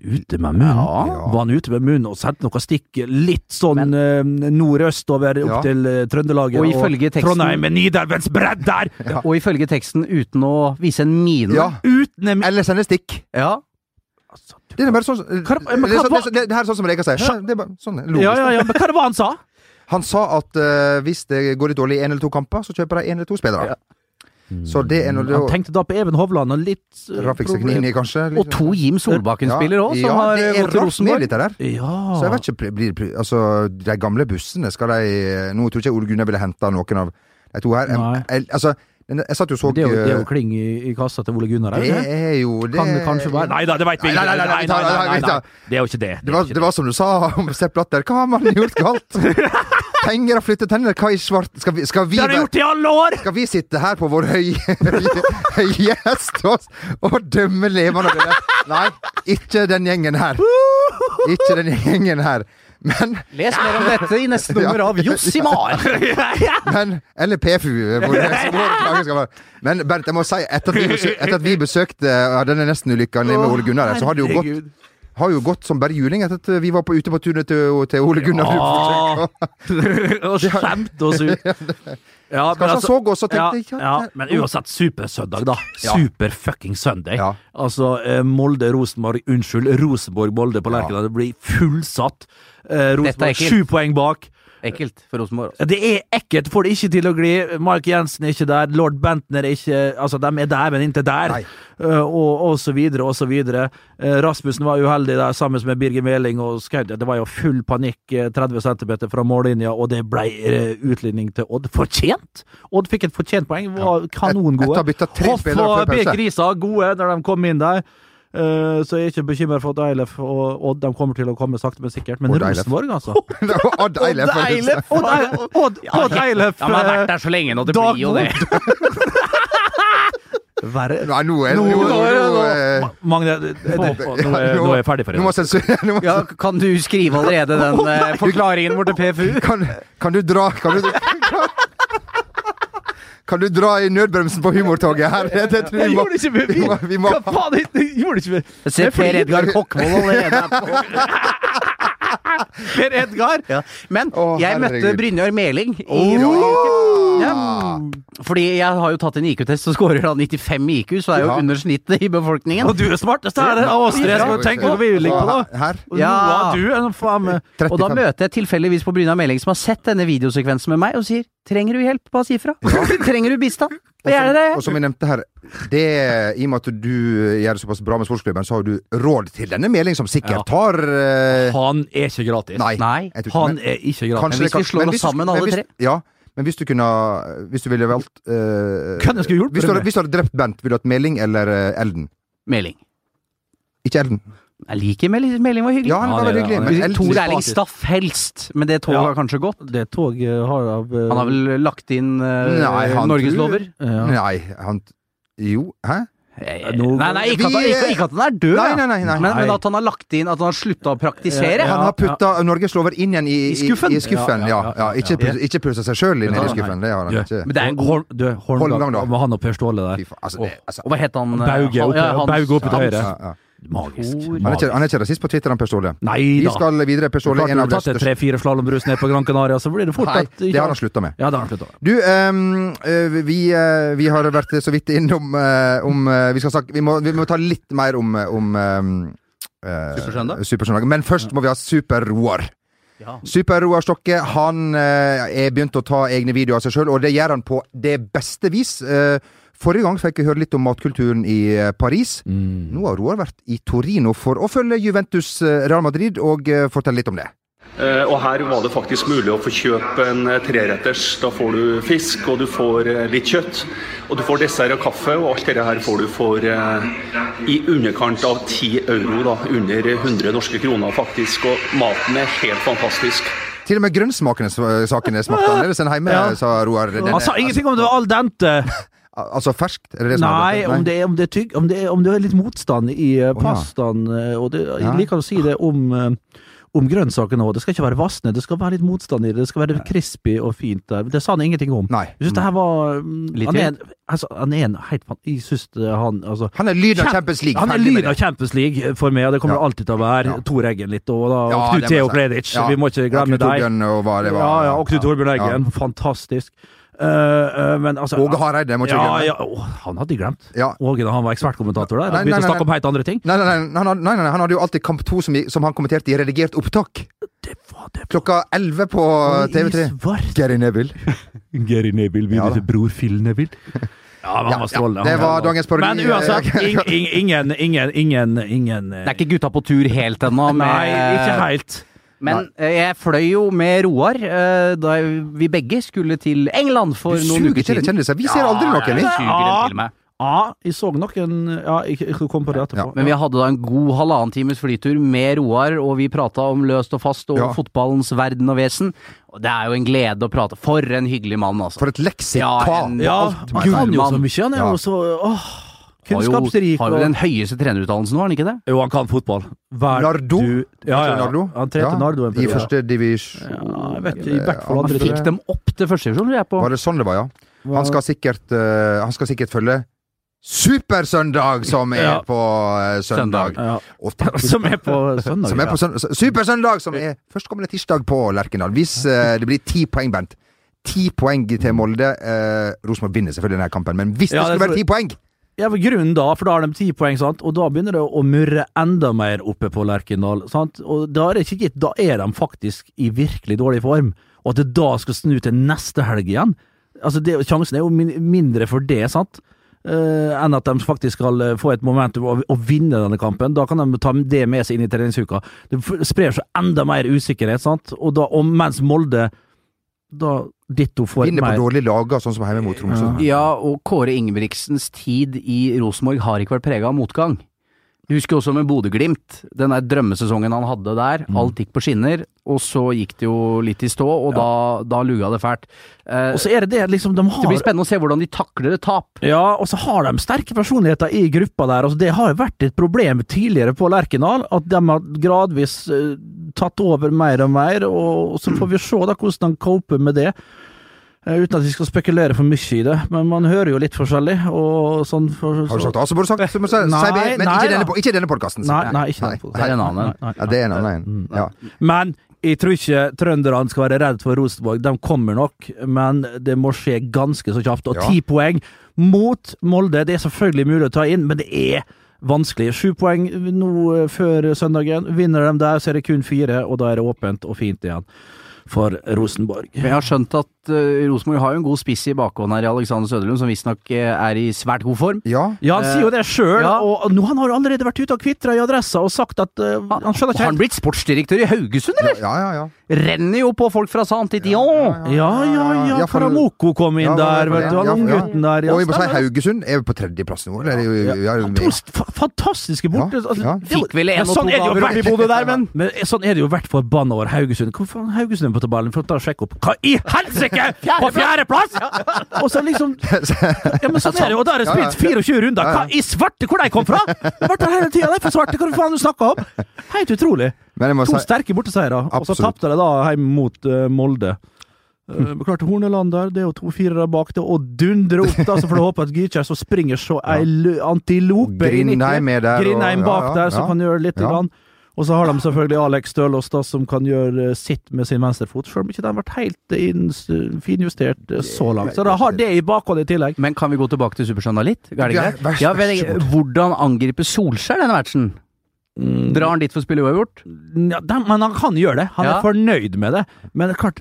ute med munnen. Ja. Var han ute med munnen og sendte noen stikk litt sånn Men, nordøst over opp Ja. til eh, Trøndelaget Og ifølge teksten- Trondheim med Nidelvens bredd der! Og ifølge teksten uten å vise en mine. Ja. Uten en Eller sende stikk. Ja. Altså, Det er bare sånn Hva- det, men hva- sånn- det, er sånn- det, det her er sånn som Reka sier. Skjø- Det er bare sånn logisk. Ja, ja, ja, men hva er det han sa? Han sa at uh, hvis det går litt dårlig i én eller to kamper, så kjøper de én eller to spillere. Så det er når Han tenkte da på Even Hovland og litt eh, Rafik Seknini, kanskje. Og to Jim Solbakken-spillere òg, som ja, har det eh, gått til Rosenborg. dette der. Ja. Så jeg vet ikke, blir- altså, de gamle bussene, skal de Nå tror ikke jeg Ole Gunnar ville henta noen av de to her. Jeg, jeg, altså, jeg, satt jo så det, er jo, det er jo eh, kling i, i kassa til Ole Gunnar. er Det det er jo det Kan det kanskje være Nei da, det veit vi ikke. nei, nei, nei, nei, nei, Det er jo ikke det. Det var, det var som du sa om Sepp Latter. Hva har man gjort galt? Penger har flyttet hender. Hva i svart Skal vi, skal vi, Det har du gjort i alle år! skal vi sitte her på vår høye, høy hest og, og dømme levende og døde? Nei, ikke den gjengen her. Ikke den gjengen her. Men, Les mer om dette i neste nummer av Jossimar! men Eller PFU. Men Bernt, jeg må si, etter at vi, besø- etter at vi besøkte ja, denne nesten-ulykka med Ole Gunnar, så har det jo gått. Har jo gått som bare juling etter at vi var på, ute på tunet til, til Ole Gunnar. Ja. og skjemte oss ut. Ja, men Kanskje han altså- så oss og tenkte ja, ja, men uansett, supersøndag, da. Ja. Super fucking Sunday. Ja. Altså, eh, Molde-Rosenborg Unnskyld, Rosenborg-Molde på Lerkendal. Det blir fullsatt. Eh, Rosenborg sju poeng bak. Ekkelt for Rosenborg. også. Det er ekkelt, får det ikke til å gli. Mark Jensen er ikke der, lord Bentner er ikke Altså, de er der, men ikke der. Uh, og, og så videre, og så videre. Uh, Rasmussen var uheldig der sammen med Birger Meling og Skaud. Det var jo full panikk, uh, 30 cm fra mållinja, og det ble utligning til Odd. Fortjent! Odd fikk et fortjent poeng, var kanongode. Hoff og før Grisa gode når de kom inn der. Uh, så jeg er ikke bekymret for at Eilef og Odd de kommer til å komme sakte, men sikkert. Men. Rosenborg, altså. Odd Eilef. Odd Eilef! Odd Eilef! Odd, Odd Eilef Ja, men har eh, vært der så lenge nå, det Dag blir jo det. Verre. Nei, nå er eh, Magne, nå, jeg ferdig for i dag. Ja, kan du skrive allerede den eh, forklaringen vår til PFU? Kan, kan du dra Kan du Kan du dra i nødbremsen på humortoget her? Det, det tror Jeg vi må, gjorde det ikke med vi Hva faen, jeg jeg gjorde det ikke med Jeg ser Per Edgar Kokkvold allerede her på. Per Edgar! Ja. Men Å, jeg møtte herregud. Brynjar Meling i ja. Fordi jeg har jo tatt en IQ-test, så scorer han 95 i IQ, så er jo Ja. under snittet i befolkningen. Og du er smartest her av oss tre. På hva vi ligger på? Her? Og Ja. Noah, du er faen meg Og da 35. møter jeg tilfeldigvis på Brynjar Meling, som har sett denne videosekvensen med meg, og sier 'Trenger du hjelp? Bare si ifra'. Trenger du bistand? Og gjerne det. Og som vi nevnte her, det, i og med at du gjør det såpass bra med sportsklubben, så har du råd til denne Meling, som sikkert Ja. tar uh... Han er ikke gratis. Nei. Nei. tror Han men- er ikke gratis. kanskje Men hvis vi slår oss sammen, alle hvis- tre? Ja, men hvis du kunne Hvis du ville valgt uh, Hvem jeg skulle hjulpet hvis, du deg hadde, hvis du hadde drept Bent, ville du hatt Meling eller uh, Elden? Meling. Ikke Elden. Jeg liker Meling, Meling var hyggelig. Ja, han var veldig hyggelig. Tor. Erling Staff helst, men det toget Ja. har kanskje gått. Det toget har av uh, Han har vel lagt inn uh, Nei, han norgeslover? ja. Nei, han Jo, hæ? Nå- Nei, nei, ikke at, han, ikke, ikke at han er død, Nei, nei, nei, nei. Men, men at han har lagt inn At han har slutta å praktisere. Ja. Han har putta norgeslover inn igjen i, I skuffen? I, i skuffen ja, Ja, ja, ja, ja, Ikke, ja. ikke pussa seg sjøl inn i skuffen. Det har han ikke. Men det er en god Horn, du, Holmgang, Horngang, da. med han og Per Ståle der. Altså, det, altså, Og hva het han? Bauge oppe, ja, Bauge oppe til høyre. Magisk. Han, er ikke, han er ikke rasist på Twitter, han Per Ståle. Nei Vi skal videre. Per Ståle en du av har de største tre-fire slalåmbrus ned på Gran Canaria, så blir det fort Nei, at det har han slutta med. Ja, det har han slutta med. Du, ehm, eh, vi, eh, vi har vært så vidt innom eh, om vi, skal snakke, vi, må, vi må ta litt mer om, om eh, Supersøndag? Supersøndag. Men først må vi ha Super-Roar. Ja. Super-Roar Stokke han eh, er begynt å ta egne videoer av seg sjøl, og det gjør han på det beste vis. Eh, forrige gang fikk jeg høre litt om matkulturen i Paris. Paris. Nå har Roar vært i Torino for å følge Juventus eh, Real Madrid, og uh, fortelle litt om det. Eh, Og her var det faktisk mulig å få kjøpe en eh, treretters. Da får du fisk, og du får eh, litt kjøtt. Og du får dessert og kaffe, og alt dette her får du for eh, i underkant av 10 euro. da, Under 100 norske kroner faktisk. Og maten er helt fantastisk. Til og med grønnsmakene smakte annerledes enn hjemme, Ja. sa Roar. Han sa ingenting om det var al dente. Al- Altså ferskt? Er det det Nei, om det, er- om det er tygg Om det er, om det er litt motstand i uh, pastaen. det, Ja. Jeg liker å si det om uh, om grønnsakene òg. Det skal ikke være vassende, det skal være litt motstand i det. Det skal være crispy og fint der. Det sa han ingenting om. Nei. Jeg syns det her var um, Han er, altså, han er en helt Jeg syns han altså, Han er lyden av Champions League. Han er lyden av Champions League for meg, og det kommer Ja. alltid til å være. Ja. Tor Eggen litt, og da Ja, Knut Theo Kledic. Vi må ikke glemme deg. Og og Knut Torbjørn. Eggen. Fantastisk. Eh, eh, men altså Åge Hareide, må ikke ja, glemme. ja, å, Han hadde jeg glemt. Ja. Åge da han var ekspertkommentator der. Nei, å snakke om helt andre ting. Nei, nei, nei, han hadde, nei, nei, han hadde jo alltid Kamp 2 som, som han kommenterte i redigert opptak. Det var det Klokka 11 på TV3. Gary Neville. Gary Neville, Ja da. til bror Phil Neville. Ja, men han var strålende. ja, det var dagens parodi. Men uansett, ing, ing, ingen, ingen, ingen, ingen eh, Det er ikke gutta på tur helt ennå. Nei, ikke helt. Men Nei. jeg fløy jo med Roar eh, da vi begge skulle til England for Du suger uker til deg siden. kjendiser. Vi ser aldri noen, dem til meg. Ja, jeg så noen Ja, jeg, jeg kom på det etterpå. Men vi hadde da en god halvannen times flytur med Roar, og vi prata om løst og fast og Ja. fotballens verden og vesen. Og det er jo en glede å prate. For en hyggelig mann, altså. For et leksikon! Ja, en- ja, alt han er jo så mye. Han er Ja. jo så åh, Har jo, har jo den høyeste trenerutdannelsen nå, har han ikke det? Jo, han kan fotball. Hver Nardo? Du, ja, ja, ja. Nardo? Han trente Ja, Nardo en I første divisjon Ja, jeg vet i hvert fall Han andre. Fikk dem opp til førstedivisjon, lurer jeg på. Var det sånn det var, ja? Han skal sikkert, uh, han skal sikkert følge Supersøndag, som er Ja. på eh, søndag. Ja. Og Som er på søndag. Som er på søndag. Supersøndag, som er førstkommende tirsdag på Lerkendal. Hvis uh, det blir ti poeng, Bent. Ti poeng til Molde. Uh, Rosenborg vinner selvfølgelig denne kampen, men hvis Ja, det skulle være ti poeng Ja, for grunnen da, for da har de ti poeng, sant? og da begynner det å murre enda mer oppe på Lerkendal. sant? Og da er det ikke gitt, da er de faktisk i virkelig dårlig form. Og at det da skal snu til neste helg igjen, altså det, sjansen er jo min, mindre for det, sant? Uh, enn at de faktisk skal eh, få et momentum og, og vinne denne kampen. Da kan de ta det med seg inn i treningsuka. Det sprer seg enda mer usikkerhet, sant? Og, da, og mens Molde da ditto får Vinner på mer dårlig laga, sånn som hjemme mot Tromsø. Ja, og Kåre Ingebrigtsens tid i Rosenborg har ikke vært prega av motgang. Du husker også med Bodø-Glimt, den der drømmesesongen han hadde der. Mm. Alt gikk på skinner, og så gikk det jo litt i stå, og da, da luga det fælt. Eh, Og så er det det liksom de har det blir spennende å se hvordan de takler et tap. Ja, og så har de sterke personligheter i gruppa der. Altså, det har jo vært et problem tidligere på Lerkendal, at de har gradvis uh, tatt over mer og mer, og, og så får vi se da hvordan de coper med det. Eh, uten at vi skal spekulere for mye i det, men man hører jo litt forskjellig. Og sånn for, Har du sagt A, så burde du sagt så må si Nei, B, men nei ikke i denne, ikke denne podkasten. Nei, nei, ikke Nei. den. Det er en annen en. Nei, nei, Ja, det er en annen. Mm, Ja. Men jeg tror ikke trønderne skal være redd for Rosenborg. De kommer nok, men det må skje ganske så kjapt. Og Ja. ti poeng mot Molde, det er selvfølgelig mulig å ta inn, men det er vanskelig. Sju poeng nå eh, før søndagen. Vinner de der, så er det kun fire, og da er det åpent og fint igjen for Rosenborg. Men jeg har skjønt at uh, Rosenborg har jo en god spiss i bakhånd her i Alexander Søderlund, som visstnok uh, er i svært god form. ja. Ja, han sier jo det sjøl, ja. og nå han har jo allerede vært ute og kvitra i Adressa og sagt at uh, han skjønner Har ikke han blitt sportsdirektør i Haugesund, eller? ja, ja. ja. Renner jo på folk fra Saint-Étienne! Ja, ja, ja, Ja, for- Karamoko kom inn Ja, der, vet du. Han ja, ja. unggutten der. Ja, Og vi må si. Haugesund er jo på tredjeplass nå. Eller, er ja, Ja, fantastiske borte. Ja, Altså, ja. Fikk vel en Men og sånn to er gaver opp i Bodø der, men Men sånn er det jo vært forbanna over Haugesund. Hvorfor er Haugesund er på tabellen? For å ta og sjekke opp Hva i helsike! På fjerdeplass! Og så liksom Ja, men sånn er det jo. Og da er det spilt 24 runder. Hva i svarte hvor de kom fra?! Har vært der hele tida. Det for svarte. Hva faen du snakker om?! Helt utrolig. Jeg To sterke borteseiere, og så tapte de da hjemme mot uh, Molde. Uh, klart Horneland der, det er jo to firere bak det, og dundre opp, da, så får du håpe at Gytkjær så springer så ei antilope i 90. Grindheim er der. og- Grindheim bak ja, ja, der, som ja. kan gjøre litt. Ja. Grann. Og så har de selvfølgelig Alex Stølås, da, som kan gjøre eh, sitt med sin venstrefot, selv om ikke den har vært helt inn, finjustert eh, så langt. Så de har det i bakhånd i tillegg. Men kan vi gå tilbake til Supersøndag litt? Er det greit? Ja, vær så god. hvordan angriper Solskjær denne matchen? Drar han dit for å spille uavgjort? Ja, men han kan gjøre det. Han Ja. er fornøyd med det. Men klart,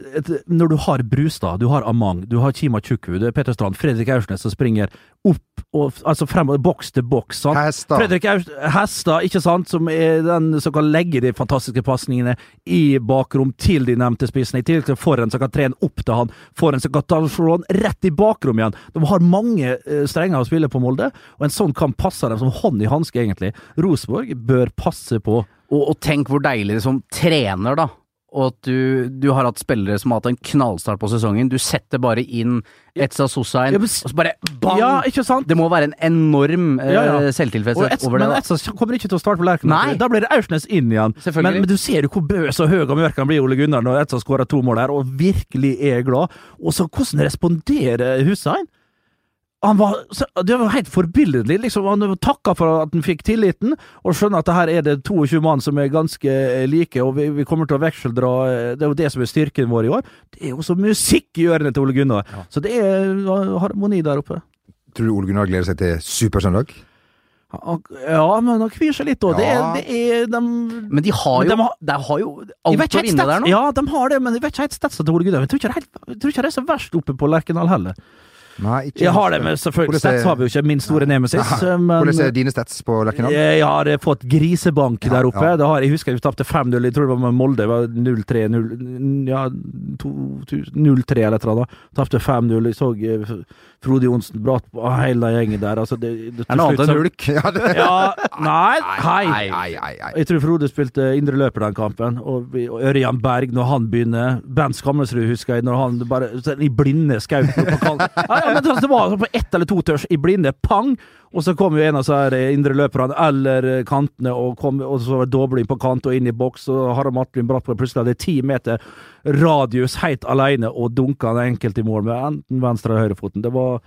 når du har Brustad, du har Amang, du har Kima Tjukku, det er Peter Strand, Fredrik Aursnes som springer opp og altså fremover, boks til boks. sant? Hesta. Fredrik Hestad, ikke sant, som er den som kan legge de fantastiske pasningene i bakrom til de nevnte spissene, i tillegg til foran som kan trene opp til han, foran som kan ta han rett i bakrom igjen. De har mange eh, strenger å spille på Molde, og en sånn kamp passer dem som hånd i hanske, egentlig. Rosenborg bør passe på. Og, og tenk hvor deilig det som trener, da. Og at du, du har hatt spillere som har hatt en knallstart på sesongen. Du setter bare inn Etsa Sosain, Ja, men og så bare bang! Ja? Det må være en enorm eh, Ja. Selvtilfredshet over det. men da. Etsa kommer ikke til å starte på Lerkendal. Da blir det Aursnes inn igjen. Men, men du ser jo hvor bøs og høy og mørk han blir, Ole Gunnar, når Etsa skårer to mål der, og virkelig er glad. Og så hvordan responderer Hussein? Han var, det var helt forbilledlig. Liksom. Han takka for at han fikk tilliten, og skjønner at det her er det 22 mann som er ganske eh, like, og vi, vi kommer til å vekseldra eh, Det er jo det som er styrken vår i år. Det er jo så musikk i ørene til Ole Gunnar. Så det er harmoni der oppe. Tror du Ole Gunnar gleder seg til Supersøndag? Ja, men han kvir seg litt òg. Ja. Det, det de Men de har jo, de har- de har jo alt vinne der nå. Ja, de har det, men jeg vet ikke helt statsa til Ole Gunnar. Jeg tror ikke det helt- jeg tror ikke det er så verst oppe på Lerkendal heller. Nei, ikke Jeg har det, men selvfølgelig Hvordan er- stats har vi jo ikke. Min store nemesis. Hvordan er dine stats på Lerkendal? jeg har fått grisebank Ja, der oppe. ja. Det har, jeg husker vi tapte 5-0. Jeg tror det var med Molde. Det var 0-3 0, ja, 0-3 eller annet. Tapte 5-0. Jeg så eh, Frode Johnsen Bratt og hele gjengen der. Altså, det, det, en annen enn hulk. Ja, det, Ja, nei, hei. Jeg tror Frode spilte indre løper den kampen, og, og Ørjan Berg når han begynner. Bent Skammelsrud husker jeg, når han bare I blinde skaut på kall. Ja, ja, men det, det var på ett eller to tørs i blinde, pang! Og så kom jo en av så her indre løperne, eller kantene, og, kom, og så var dobling på kant og inn i boks, og Harald Martin Bratt var plutselig hadde ti meter radius helt alene og dunka en enkelt i mål med enten venstre eller høyrefoten. Det var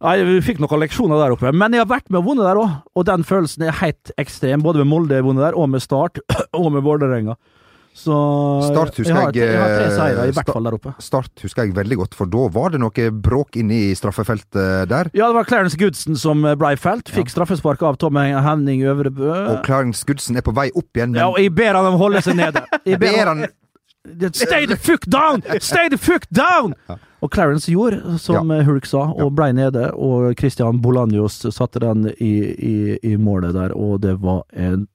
Nei, Vi fikk noen leksjoner der oppe, men jeg har vært med og vunnet der òg. Og den følelsen er helt ekstrem, både med Molde jeg har vunnet der, og med Start, og med Vålerenga. Så Start husker jeg har, jeg, har tre eh, seire, i Sta- hvert fall der oppe. Start husker jeg veldig godt, for da var det noe bråk inne i straffefeltet der. Ja, det var Clarence Goodson som ble felt. Fikk straffespark av Tom Henning Øvrebø. Og Clarence Goodson er på vei opp igjen, men Ja, og jeg ber han om å holde seg nede. Jeg ber han Stay the fuck down! Stay the fuck down! Og Clarence gjorde som Hulk sa, og blei nede. Og Christian Bolanjos satte den i, i, i målet der, og det var en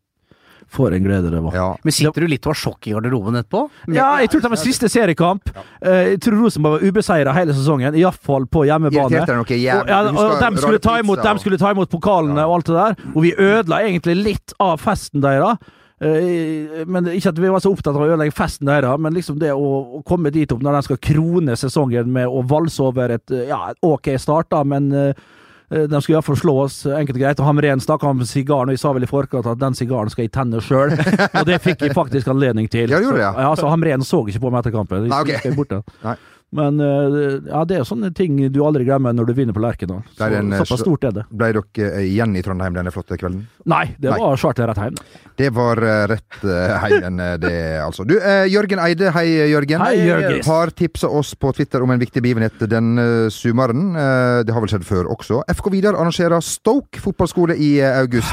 For en glede det var. Ja. Men sitter du litt og har sjokk i garderoben etterpå? Ja, jeg tror det var siste seriekamp. Eh, Jeg tror Rosenborg var ubeseira hele sesongen, iallfall på hjemmebane. Og, ja, og de skulle ta imot, de skulle ta imot pokalene og alt det der, og vi ødela egentlig litt av festen deres. Eh, Men Ikke at vi var så opptatt av å ødelegge festen deres, men liksom det å, å komme dit opp når de skal krone sesongen med å valse over et ja, ok start, da, men eh, de skulle iallfall slå oss enkelt og greit. Og Hamren snakka om sigaren, og jeg sa vel i forkant at den sigaren skal jeg tenne sjøl. og det fikk jeg faktisk anledning til. Ja, gjorde det, Så, ja, så Hamren så ikke på meg etter kampen. Nei, ok. Jeg skal bort den. Nei. Men eh, ja, det er jo sånne ting du aldri glemmer når du vinner på Lerkendal. Er Så, eh, såpass stort er det. Ble dere eh, igjen i Trondheim denne flotte kvelden? Nei, det Nei. var charter rett hjem. Det var rett heien, det, altså. Du, Jørgen Eide, hei Jørgen. Hei, Jørgen. Har tipsa oss på Twitter om en viktig begivenhet denne sommeren. Det har vel skjedd før også. FK Vidar arrangerer Stoke fotballskole i august.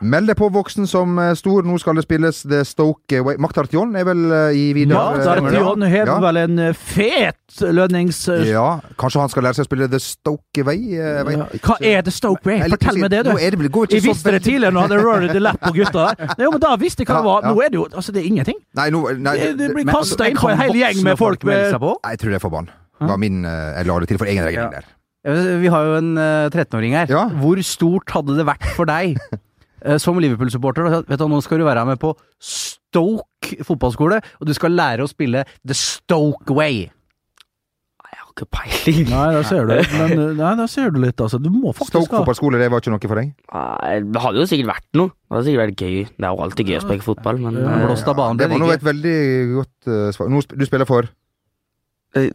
Meld deg på voksen som eh, stor. Nå skal det spilles The Stoke Way. Maktartion er vel eh, i videre eh, har ja. vel en fet lønnings... Ja, kanskje han skal lære seg å spille The Stoke Way? Ja, Hva er The Stoke Way? Fortell meg det, du. Nå er det, vel- går ikke Jeg så visste det tidligere når jeg hadde Rory the Lap på gutta der. Jo, men da visste jeg hva det var. Nå er det jo Altså, det er ingenting. Nei, nå, nei, Det, det blir kasta inn på en hel gjeng med folk med seg på? Jeg tror det er for barn. Det var min, jeg la det til for egen regning der. Vi har jo en eh, 13-åring her. Ja. Hvor stort hadde det vært for deg som Liverpool-supporter? Vet du, Nå skal du være med på Stoke fotballskole, og du skal lære å spille The Stoke Way. Nei, Jeg har ikke peiling. Nei, der ser du. Men, eh, nei, der ser du litt, altså. Du må faktisk Stoke fotballskole, det var ikke noe for deg? Nei, Det hadde jo sikkert vært noe. Det hadde sikkert vært gøy. Det er jo alltid gøy å spille fotball, men Ja, eh, banen Det var nå et veldig godt uh, svar. Nå, sp- du spiller for eh,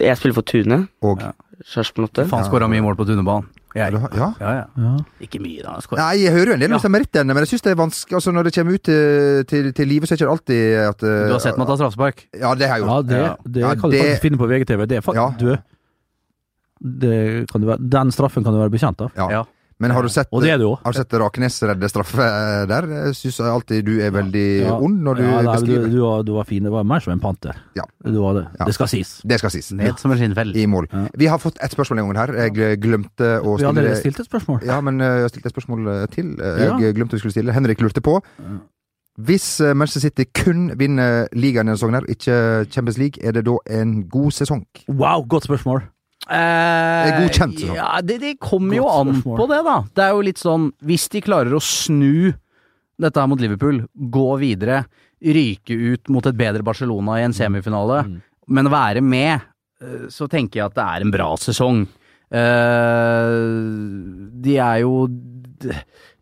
Jeg spiller for Tune. og Ja. Sarpsborg 8. Faen skåra mye mål på Tunebanen. Jeg. Ja. Ja, ja. ja. Ikke mye, da. Skår. Nei, jeg hører jo en del om Ja. merittene, men jeg syns det er vanskelig altså, Når det kommer ut til, til, til livet, så er det ikke alltid at uh, Du har sett meg ta straffespark? Ja, det har jeg gjort. Ja. det Ja, kan du faktisk finne på VGTV. Det er Ja. faktisk Du, det kan du være, den straffen kan du være bekjent av. Ja. Men har du sett Og det er det. Har du sett Rakenes redde straffe eh, der? Jeg syns alltid du er veldig Ja. ond når du ja, nei, beskriver. du, var, du var fin. Det var mer som en panter. Ja. Du var det. Ja. Det skal sies. Det skal sies. Ned som en skinnfell. I mål. Vi har fått et spørsmål en gang her. Jeg glemte å stille Vi hadde stilt et spørsmål. Ja, men jeg jeg stilte et spørsmål eh, til. Eh. Jeg glemte vi skulle stille. Henrik lurte på. Hvis eh, Manchester City kun vinner ligaen denne sesongen, her, ikke Champions League, er det da en god sesong? Wow, godt spørsmål. Eh, godkjent, sånn. Ja, det, det kommer jo an på det, da. Det er jo litt sånn Hvis de klarer å snu dette her mot Liverpool, gå videre, ryke ut mot et bedre Barcelona i en semifinale, Mm. men være med, eh, så tenker jeg at det er en bra sesong. Eh, de er jo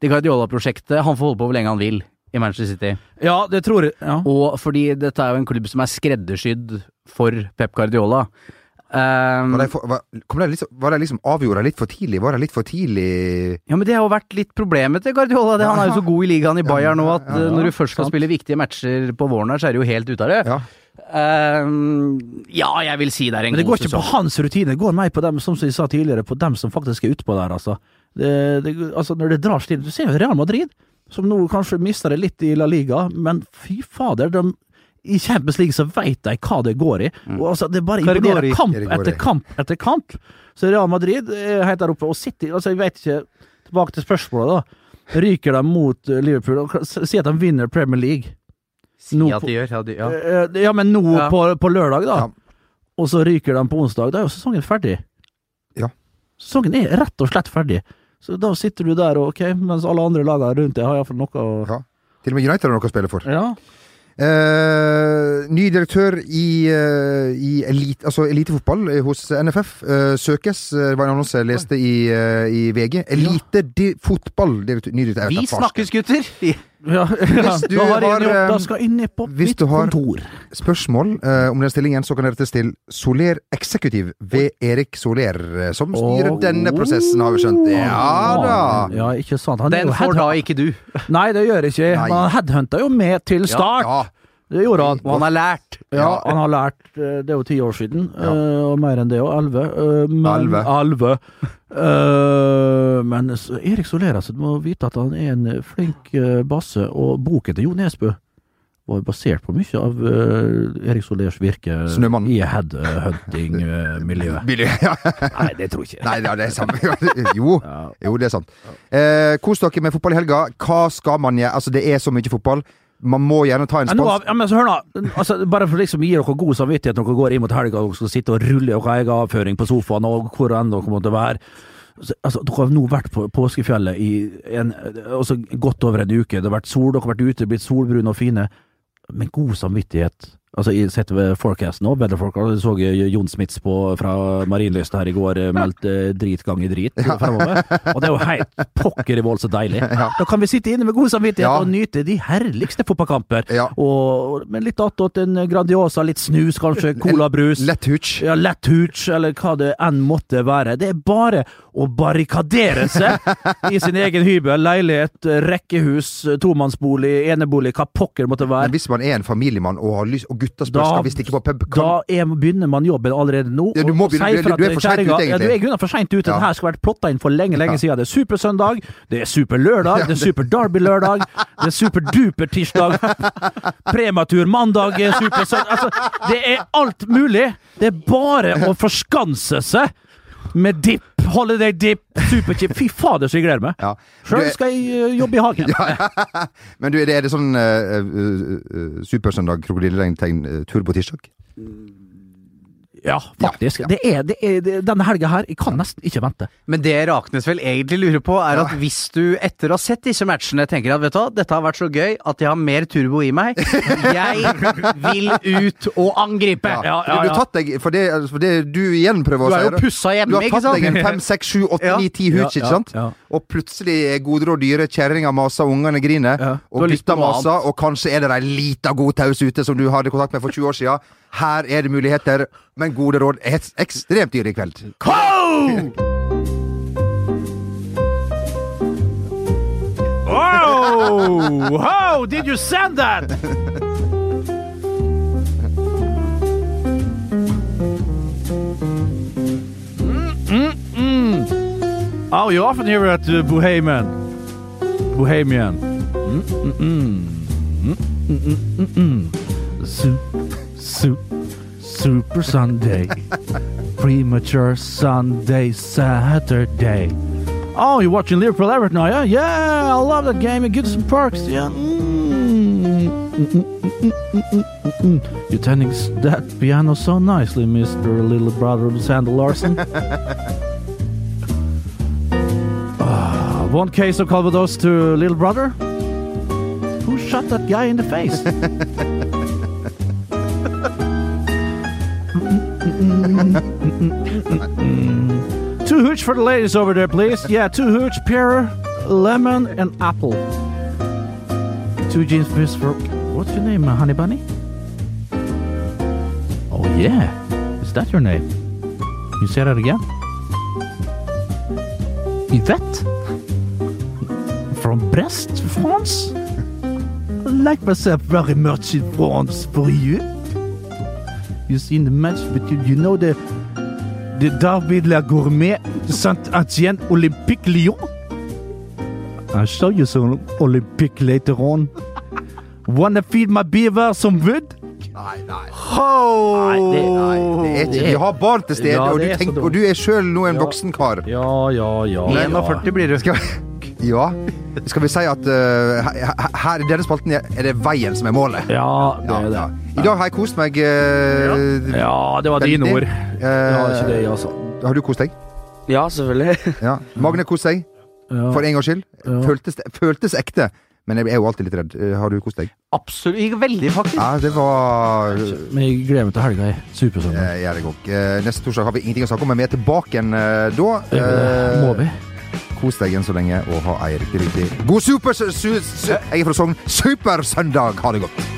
Det Guardiola-prosjektet Han får holde på hvor lenge han vil i Manchester City. Ja, det tror jeg. Ja. Og fordi dette er jo en klubb som er skreddersydd for Pep Guardiola. Um, Var det for, var, kom de liksom, var det liksom avgjorda litt for tidlig? Var det litt for tidlig ja, men det har jo vært litt problemet til Guardiola. Det, han er jo så god i ligaen i Bayern nå at Ja, ja, eh, når du først skal sant. spille viktige matcher på våren her, så er du jo helt ute av det. Ja. Um, ja, jeg vil si det er en god Men det går ikke sesong. på hans rutine, det går mer på dem, som vi sa tidligere, på dem som faktisk er utpå der, altså. Det, det, altså når det drar til Du ser jo Real Madrid, som nå kanskje mister det litt i La Liga, men fy fader, de i Champions League så veit de hva det går i. Og altså, det bare Hva imponerer kamp etter kamp etter kamp. Så Real Madrid er helt der oppe, og City altså Jeg vet ikke Tilbake til spørsmålet, da. Ryker de mot eh, Liverpool og Si at de vinner Premier League. Si at de gjør, ja, de, ja. Eh, Ja, men nå Ja. på, på lørdag, da. Ja. Og så ryker de på onsdag. Da er jo sesongen ferdig. Ja. Sesongen er rett og slett ferdig. Så da sitter du der, og ok, mens alle andre lagene rundt deg har iallfall noe å Ja. Til og med United har noe å spille for. Ja. Eh, ny direktør i, uh, i elite, altså elitefotball eh, hos NFF uh, søkes. Det var en annonse jeg leste i, i VG. Elitefotball. Ny direktør. Jeg Vi vet da Vi snakkes, gutter! Ja, Hvis du har har, jobb, eh, da skal inn på hvis mitt du har- kontor. Spørsmål uh, om den stillingen, så kan det rettes til Soler Eksekutiv ved Erik Soler, eh, som styrer oh. denne prosessen, har vi skjønt. Ja da! Ja, ikke sant. Han er Den får da ikke du. Nei, det gjør ikke. Nei. Men han headhunta jo med til start. Det gjorde han. Og han har lært. Ja, Ja. han har lært eh, Det er jo ti år siden, Ja. eh, og mer enn det òg. Elleve. eh, men-. Eh, men Erik Soler, altså, du må vite at han er en flink basse, og boken til Jo Nesbø var basert på mye av uh, Erik Solers virke Snømannen. i headhunting-miljøet. Ja. Nei, det tror jeg ikke. Nei, ja, det er sant. Jo, jo, det er sant. Eh, Kos dere med fotball i helga. Hva skal man gjøre? Altså, det er så mye fotball. Man må gjerne ta en spons... ja, men så hør nå, altså, bare for liksom gi dere god samvittighet når dere går inn mot helga og skal sitte og rulle deres egen avføring på sofaen og hvor enn dere måtte være. Altså, dere har nå vært på påskefjellet i en, altså, godt over en uke. Det har vært sol, dere har vært ute, blitt solbrune og fine. Med god samvittighet. Altså, jeg sitter ved forecast nå, weatherforecast, jeg så eh, Jon Smits på, fra Marienlyst her i går, eh, meldte drit gang i drit fremover. Og det er jo helt pokker i vold så deilig. Da kan vi sitte inne med god samvittighet Ja. og nyte de herligste fotballkamper. Og, men litt attåt en Grandiosa, litt snus kanskje, colabrus. Lett hooch. Ja, lett hooch, eller hva det enn måtte være. Det er bare å barrikadere seg i sin egen hybel, leilighet, rekkehus, tomannsbolig, enebolig, hva pokker det måtte Men hvis man er en familiemann og, har lyst, og gutta spørsmål hvis de ikke på pub, kan, Da er, begynner man jobben allerede nå. Ja, du må begynne- du- du er for kjerringa- ute, egentlig. Ja, du er i grunnen for seint ute. Ja. Det her skulle vært plotta inn for lenge, lenge siden. Det er supersøndag, det er superlørdag, det er super-derby-lørdag, det er super-duper-tirsdag, prematur mandag, er supersøndag Altså, det er alt mulig! Det er bare å forskanse seg med dip, holiday dip, superchip. Fy fader, så jeg gleder meg. ja. Sjøl skal jeg øh, jobbe i hagen. Men du, er det, er det sånn uh, uh, supersøndag, krokodilleregn-tegn, uh, tur faktisk. Ja, Ja, faktisk. Det er, det er, det, denne helga her, jeg kan nesten ikke vente. Men det Raknes vel egentlig lurer på, er at hvis du etter å ha sett disse matchene tenker at vet du hva, dette har vært så gøy at jeg har mer turbo i meg, jeg vil ut og angripe! Ja, ja, Du har tatt deg For det, for det du igjen prøver Du er jo pussa jo ikke sant? Du har tatt deg en fem, seks, sju, åtte, Ja. ni, ti hooch, Ja, ikke ja, sant? Og plutselig er gode og dyre, kjerringa maser, ungene griner, Ja. Og gutta maser, og kanskje er det ei lita god taus ute som du hadde kontakt med for 20 år siden. Her er det muligheter, men gode råd er ekstremt dyre i kveld. Oh! How did you send that? Mm-mm-mm. Oh, you often hear at uh, Bohemian. Bohemian. Mm-mm-mm. Mm-mm-mm-mm. Soup, soup, Super Sunday. Premature Sunday, Saturday. Oh, you're watching Liverpool Everton now, yeah? Yeah, I love that game. It gives some perks, yeah. Mm. Mm, mm, mm, mm, mm, mm, mm. You're turning that piano so nicely, Mr. Little Brother Sander Larson. One case of Calvados to Little Brother. Who shot that guy in the face? Two hooch for the ladies over there, please. Yeah, two hooch, pear, lemon, and apple. Two jeans fish for. What's your name, uh, Honey Bunny? Oh, yeah. Is that your name? You say that again? Yvette? From Brest, France? I like myself very much in France for you. You seen the match, but you, know the the David La Gourmet Saint-Etienne Olympique Lyon? I'll show you some Olympic later on. Wanna feed my beaver some wood? Nei, nei. Oh! Nei, det, det er ikke Vi har barn til stede, Ja, og, du tenker, og du er sjøl nå en Ja. voksen kar. Ja, ja, ja. 41 blir du. Skal, ja. Skal vi si at uh, her, i denne spalten er det veien som er målet? Ja, det er det. ja. I dag har jeg kost meg. Uh, Ja, det var dine ord. Ja, ikke det jeg. Har du kost deg? Ja, selvfølgelig. Ja. Magne kost seg, Ja. for en gangs skyld. Ja. Føltes, føltes ekte. Men jeg er jo alltid litt redd. Har du kost deg? Absolutt. Veldig, faktisk. Ja, det var Men jeg gleder meg til helga. jeg. Supersøndag. Neste torsdag har vi ingenting å snakke om, men vi er tilbake igjen da. Må vi? Kos deg enn så lenge, og ha ei riktig, riktig god super... Su, su, jeg er fra Sogn. Supersøndag! Ha det godt.